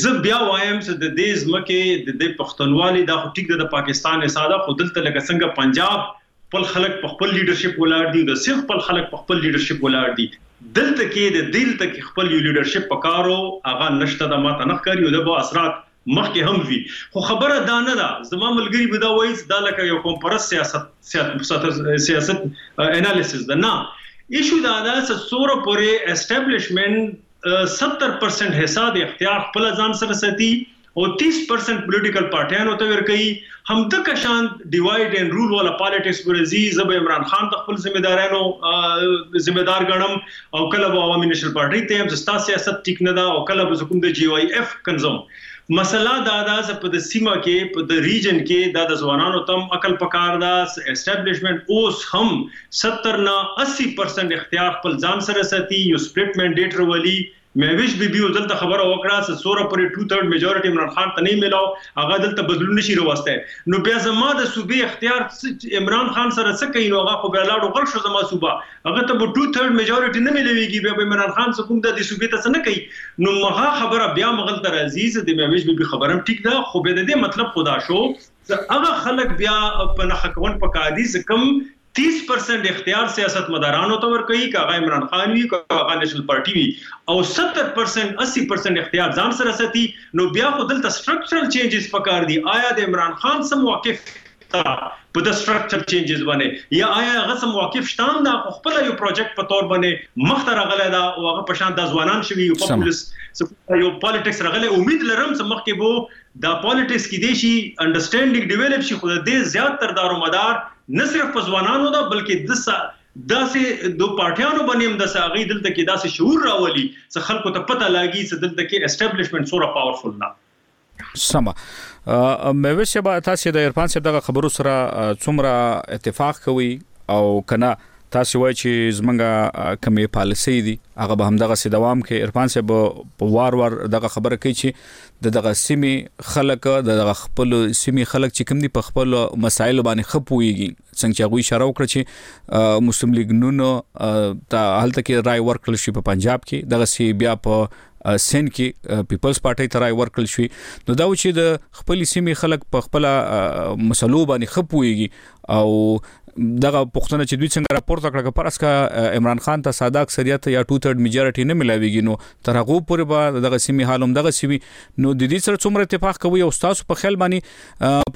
زه بیا وایم چې د دې ځمکې د دې پښتونوالي دا خو ټیک ده د پاکستان حصه ده خو دلته لکه څنګه پنجاب خپل خلک په خپل لیډرشپ ولاړ دي او د سند خپل خلک په خپل لیډرشپ ولاړ دي دلته کې د دلته کې خپل یو لیډرشپ پکار وو هغه نشته ده ماته نه ښکاري او دا به اثرات مخکې هم وي خو خبره دا نه ده زما ملګري به دا وايي چې دا لکه یو قوم پرست سیاست سیاست انالیسس ده نه ایشو دا ده چې څوره پورې اسټابلیشمنت 70% حساب اختیار خپل ځان سره ساتي او 30% پولیټیکل پارټیانو ته ورکوي هم د کشان ډیوایډ اند رول ولا پالیټکس ورزي زب عمران خان د خپل ذمہ دارانو ذمہ دار غنم او کله به عوامي نېشنل پارټۍ ته یم چې ستا سیاست ټیک نه ده او کله به زه کوم د جي واي اف کنځم مسله دا ده چې په د سیمه کې په د ریجن کې دا د ځوانانو تم عقل پکار ده اسټابلیشمنټ اوس هم 70 نه 80% اختیار خپل ځان سره ساتي یو سپلټ منډیټ رولي مهویش بي بي دلته خبره وکړه چې څوره پورې ټو تھرډ میجورټي عمران خان ته نه ملاو هغه دلته بدلون نشي راوسته نو بیا زما د صوبې اختیار عمران خان سره څه کوي نو هغه خو بیا لاړو غل شو زما صوبه هغه ته به ټو تھرډ میجورټی نه میلویږی بیا به عمران خان څه کوم دا دی صوبی ته څه نه کوي نو مغه خبره بیا مغلته راځی زه د میویش بی بی خبره هم ټیک ده خو بیا د دی مطلب خو دا شو ځه هغه خلک بیا په نخښه کول په کار دی ځه کوم تیس پرسنټ اختیار سیاست مدارانو ته ورکوي که هغه عمران خان وي که هغه نیشنل پارټی وي او ستر پرسنټ اسی پرسنټ اختیار ځان سره ساتي نو بیا خو دلته سټرکچرل چینجز په کار دي آیا د عمران خان څه موقف شته په ده سټرکچر چینجز باندې یا آیا هغه څه مواقف شته هم دا خو خپله یو پروجیکټ په طور باندې مخ ته راغلی دا او هغه په شان دا ځوانان شوي یو پاپولیس یو پالیټکس راغلی امید لرم چې مخکې بو دا پالیټکس کې دی شي انډرسټینډینګ ډیولپ شي خو د زیات تر دارو مدار نه صرف په ځوانانو ده بلکې د داسې د پارټیانو باندې هم د ساغي دلته کې داسې شعور راولي چې خلکو ته پته لاګي چې دلته کې اسټابلیشمنت سره پاورفل نه سمه مېوې صاحب تاسو د عرفان صاحب دغه خبرو سره څومره اتفاق کوي او کنه تاسو وایي چې زمونږه کمی پالیسي دي هغه به هم دغه سي دوام کې عرفان صاحب په وار وار دغه خبره کوي چې د دغه سیمه خلک د دغه خپل سیمه خلک چې کوم دي په خپل مسایل باندې خپويږي څنګه چې هغه اشاره وکړه چې مسلم لیګ نون ته حالت کې رائے ورکړل شي په پنجاب کې دغه سی بیا په سند کې پیپلز پارټي ته رائے ورکړل شي نو دا و چې د خپل سیمې خلک په خپل مسلو باندې خپويږي او دغه پښتنه چې دوی څنګه راپورته کړه پر اسکا عمران خان ته ساده اکثریت یا 2/3 میجورټي نه ملاويږي نو تر هغه پورې به دغه سیمه حالم دغه سیمه نو د دې سره څومره اتفاق کوي او تاسو په خیال باندې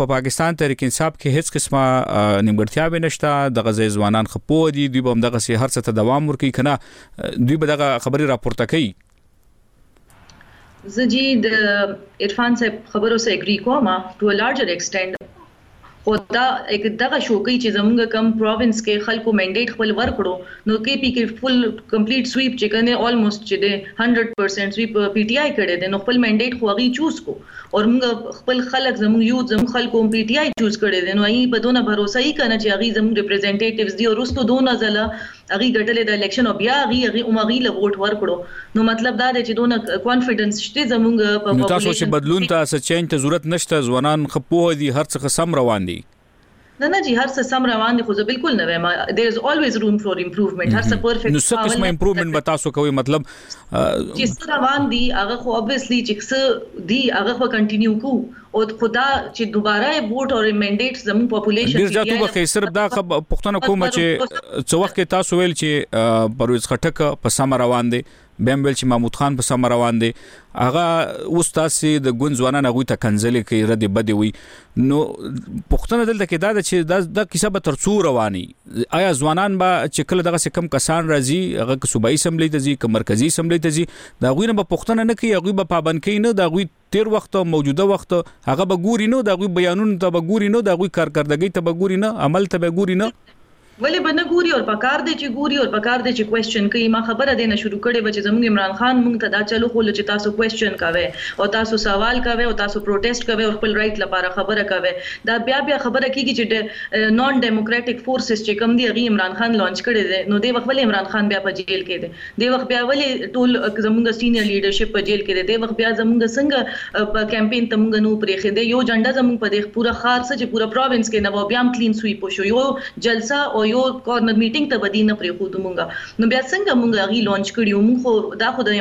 په پاکستان تحریک انصاف کې هیڅ قسمه نیمګړتیاوې نشته د غزې ځوانان خپو دي دوی به دغه سي هر څه ته دوام ورکړي کنه دوی به دغه خبري راپورته کوي زجی د عرفان صاحب خبرو سره اګری کوم ټو ا لارجر ایکسټند خو دا یک دغه شوکې چې زمونږ کم پروینس کې خلکو منډیټ خپل ورکړو نو کې پی کې فل کمپلیټ سویپ چې کنه آلموست چې ده 100% سویپ پی ټی آی کړي ده نو خپل منډیټ خو غي چوز کو اور موږ خپل خلک زموږ یوت زموږ خلکو هم پی ټی آی چوز کړی دی نو هغوی په دونه بهروسه یی کنه چی هغوی زموږ ریپریزنټیټیوز دی او وروسته دونه ځله هغوی ګټلی دا الیکشن او بیا هغوی هغوی هم هغوی له ووټ ورکړو نو مطلب دا دی چی دونه کانفیډنس شته زموږ په پاپولیشن. نو تاسو چې بدلون ته څه چینج ته ضرورت نشته ځوانان ښه پوه دي هر څه ښه سم روان دي. نه نه جی هر څه سم روان دي خو زه بالکل نه وایم there is always room for improvement هر څه پرفیکټ نو څه قسمه امپروومنت به تاسو کوئ مطلب چې څه روان دي هغه خو obviously چې څه دي هغه خو کنټینیو کو او خدا چې دوباره ووټ او منډیټ زمو پاپولیشن ډیر زیاتو بخې صرف دا پښتنه کوم چې څو وخت تاسو ویل چې پرویز خټک په سم روان دي بیا هم ویل چې محمود خان په سمه روان دی هغه اوس تاسو د ګوند ځوانان هغه ته کنځلې کوي رد بد وي نو پښتنه دلته کې دا چې دا د کیسه به ترڅو رواني آیا ځوانان به چې کله دغه کم کسان راځي هغه صوبایي سمبلی ته ځي که مرکزی سمبلی ته ځي دا غوینه به پښتنه نه کوي هغه به پابند کوي نه دا غوی تېر وخت او موجوده وخت هغه به ګوري نه، د هغوی بیانونو ته به ګوري نه، د هغوی کارکردګۍ ته به ګوري نه، عمل ته به ګوري نه. ولې به نه ګوري او پکار دی چې ګوري او پکار دی چې کوېسچن کوي. ما خبره دې نه شروع کړې وه چې زموږ عمران خان موږ ته دا چل وښولو چې تاسو کوېسچن کوئ او تاسو سوال کوئ او تاسو پروټېسټ کوئ او خپل رایټ لپاره خبره کوئ. دا بیا بیا خبره کېږي چې ډه نان ډېموکرېټېک فورسېس چې کوم دي هغوی عمران خان لانچ کړی دی نو دې وخت ولې عمران خان بیا په جېل کې دی. دې وخت بیا ولې ټول زمونږ سینیر لیډرشپ په جیل کې دی دې وخت بیا زمونږ څنګه په کمپین ته مونږ نو پریښې دې یو جنډه زمونږ په دې پورا خار څه چې پورا پروینس کې نه وو بیا هم کلین سویپ وشو یو جلسه او یو کورنر میټینګ ته به دې نه پریښودو مونږ نو بیا څنګه مونږ هغه لانچ کړیو مونږ خو دا خو د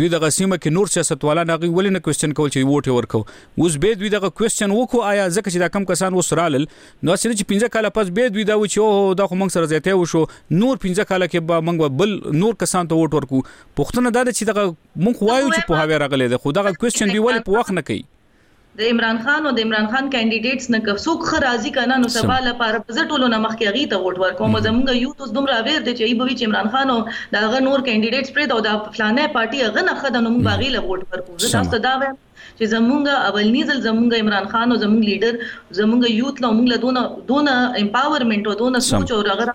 دوی دغه سیمه کې نور سیاستوالان هغوی ولې نه کویسچن کول چې ووټ یې ورکاوه اوس بیا دوی دغه کویسچن وکړو ایا ځکه چې دا کم کسان اوس رالل نو هسې نه چې پنځه کاله پس بیا دوی دا و چې اوه دا خو موږ سره زیاتی وشو نور پنځه کاله کې به موږ به بل نور کسان ته ووټ ورکو پوښتنه دا ده چې دغه موږ وایو چې پوهاوی راغلی دی خو دغه کویسچن دوی ولې په وخت نه کوي د عمران خان او د عمران خان کاندیډیټس نه که څوک ښه راځي کنه نو سبا لپاره به زه ټولو نه مخکې هغه ته ووټ ورکوم زمونږ یوت اوس دومره اویر دی چې ای بوي چې عمران خان او دا هغه نور کاندیډیټس پرې دا او دا فلانه پارټي هغه نه خد نو موږ باغی له ووټ ورکوم زه تاسو ته دا وایم چې زمونږ اولنی ځل زمونږ عمران خان او زمونږ لیډر زمونږ یوت له موږ له دونه دونه امپاورمنټ او دونه سوچ او هغه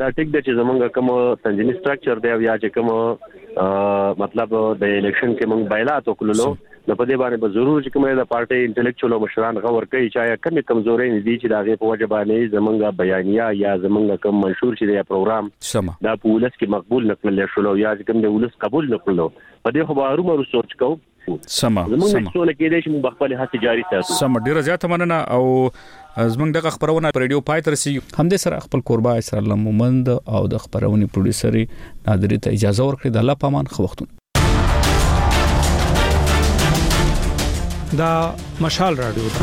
دا ټیک د چې زمونږ کوم تنظیمي سټراکچر دی او یا چې کوم مطلب د الیکشن کې مونږ بایلات وکړلو نو په دې باندې به ضرور چې کومه د پارټي انټلیکچوال مشران غور کوي چې آیا کمی کمزوري نه دي چې دا غي په وجه باندې زمونږ بیانیه یا زمونږ کوم منشور چې دی پروګرام دا په ولس کې مقبول نکړل شو یا چې کوم د ولس قبول نکړلو په دې خو به ارومرو سوچ کوو سمه زمونږ څونه کې دې چې موږ خپل هڅه جاری ساتو سمه ډیره زیاته مننه او زمونږ دغه خبرونه پر رادیو پای تر سي هم دې سره خپل قربا اسر الله مومند او د خبرونې پروډوسر نادری ته اجازه ورکړي د الله پامان خو وختونه دا مشال رادیو ده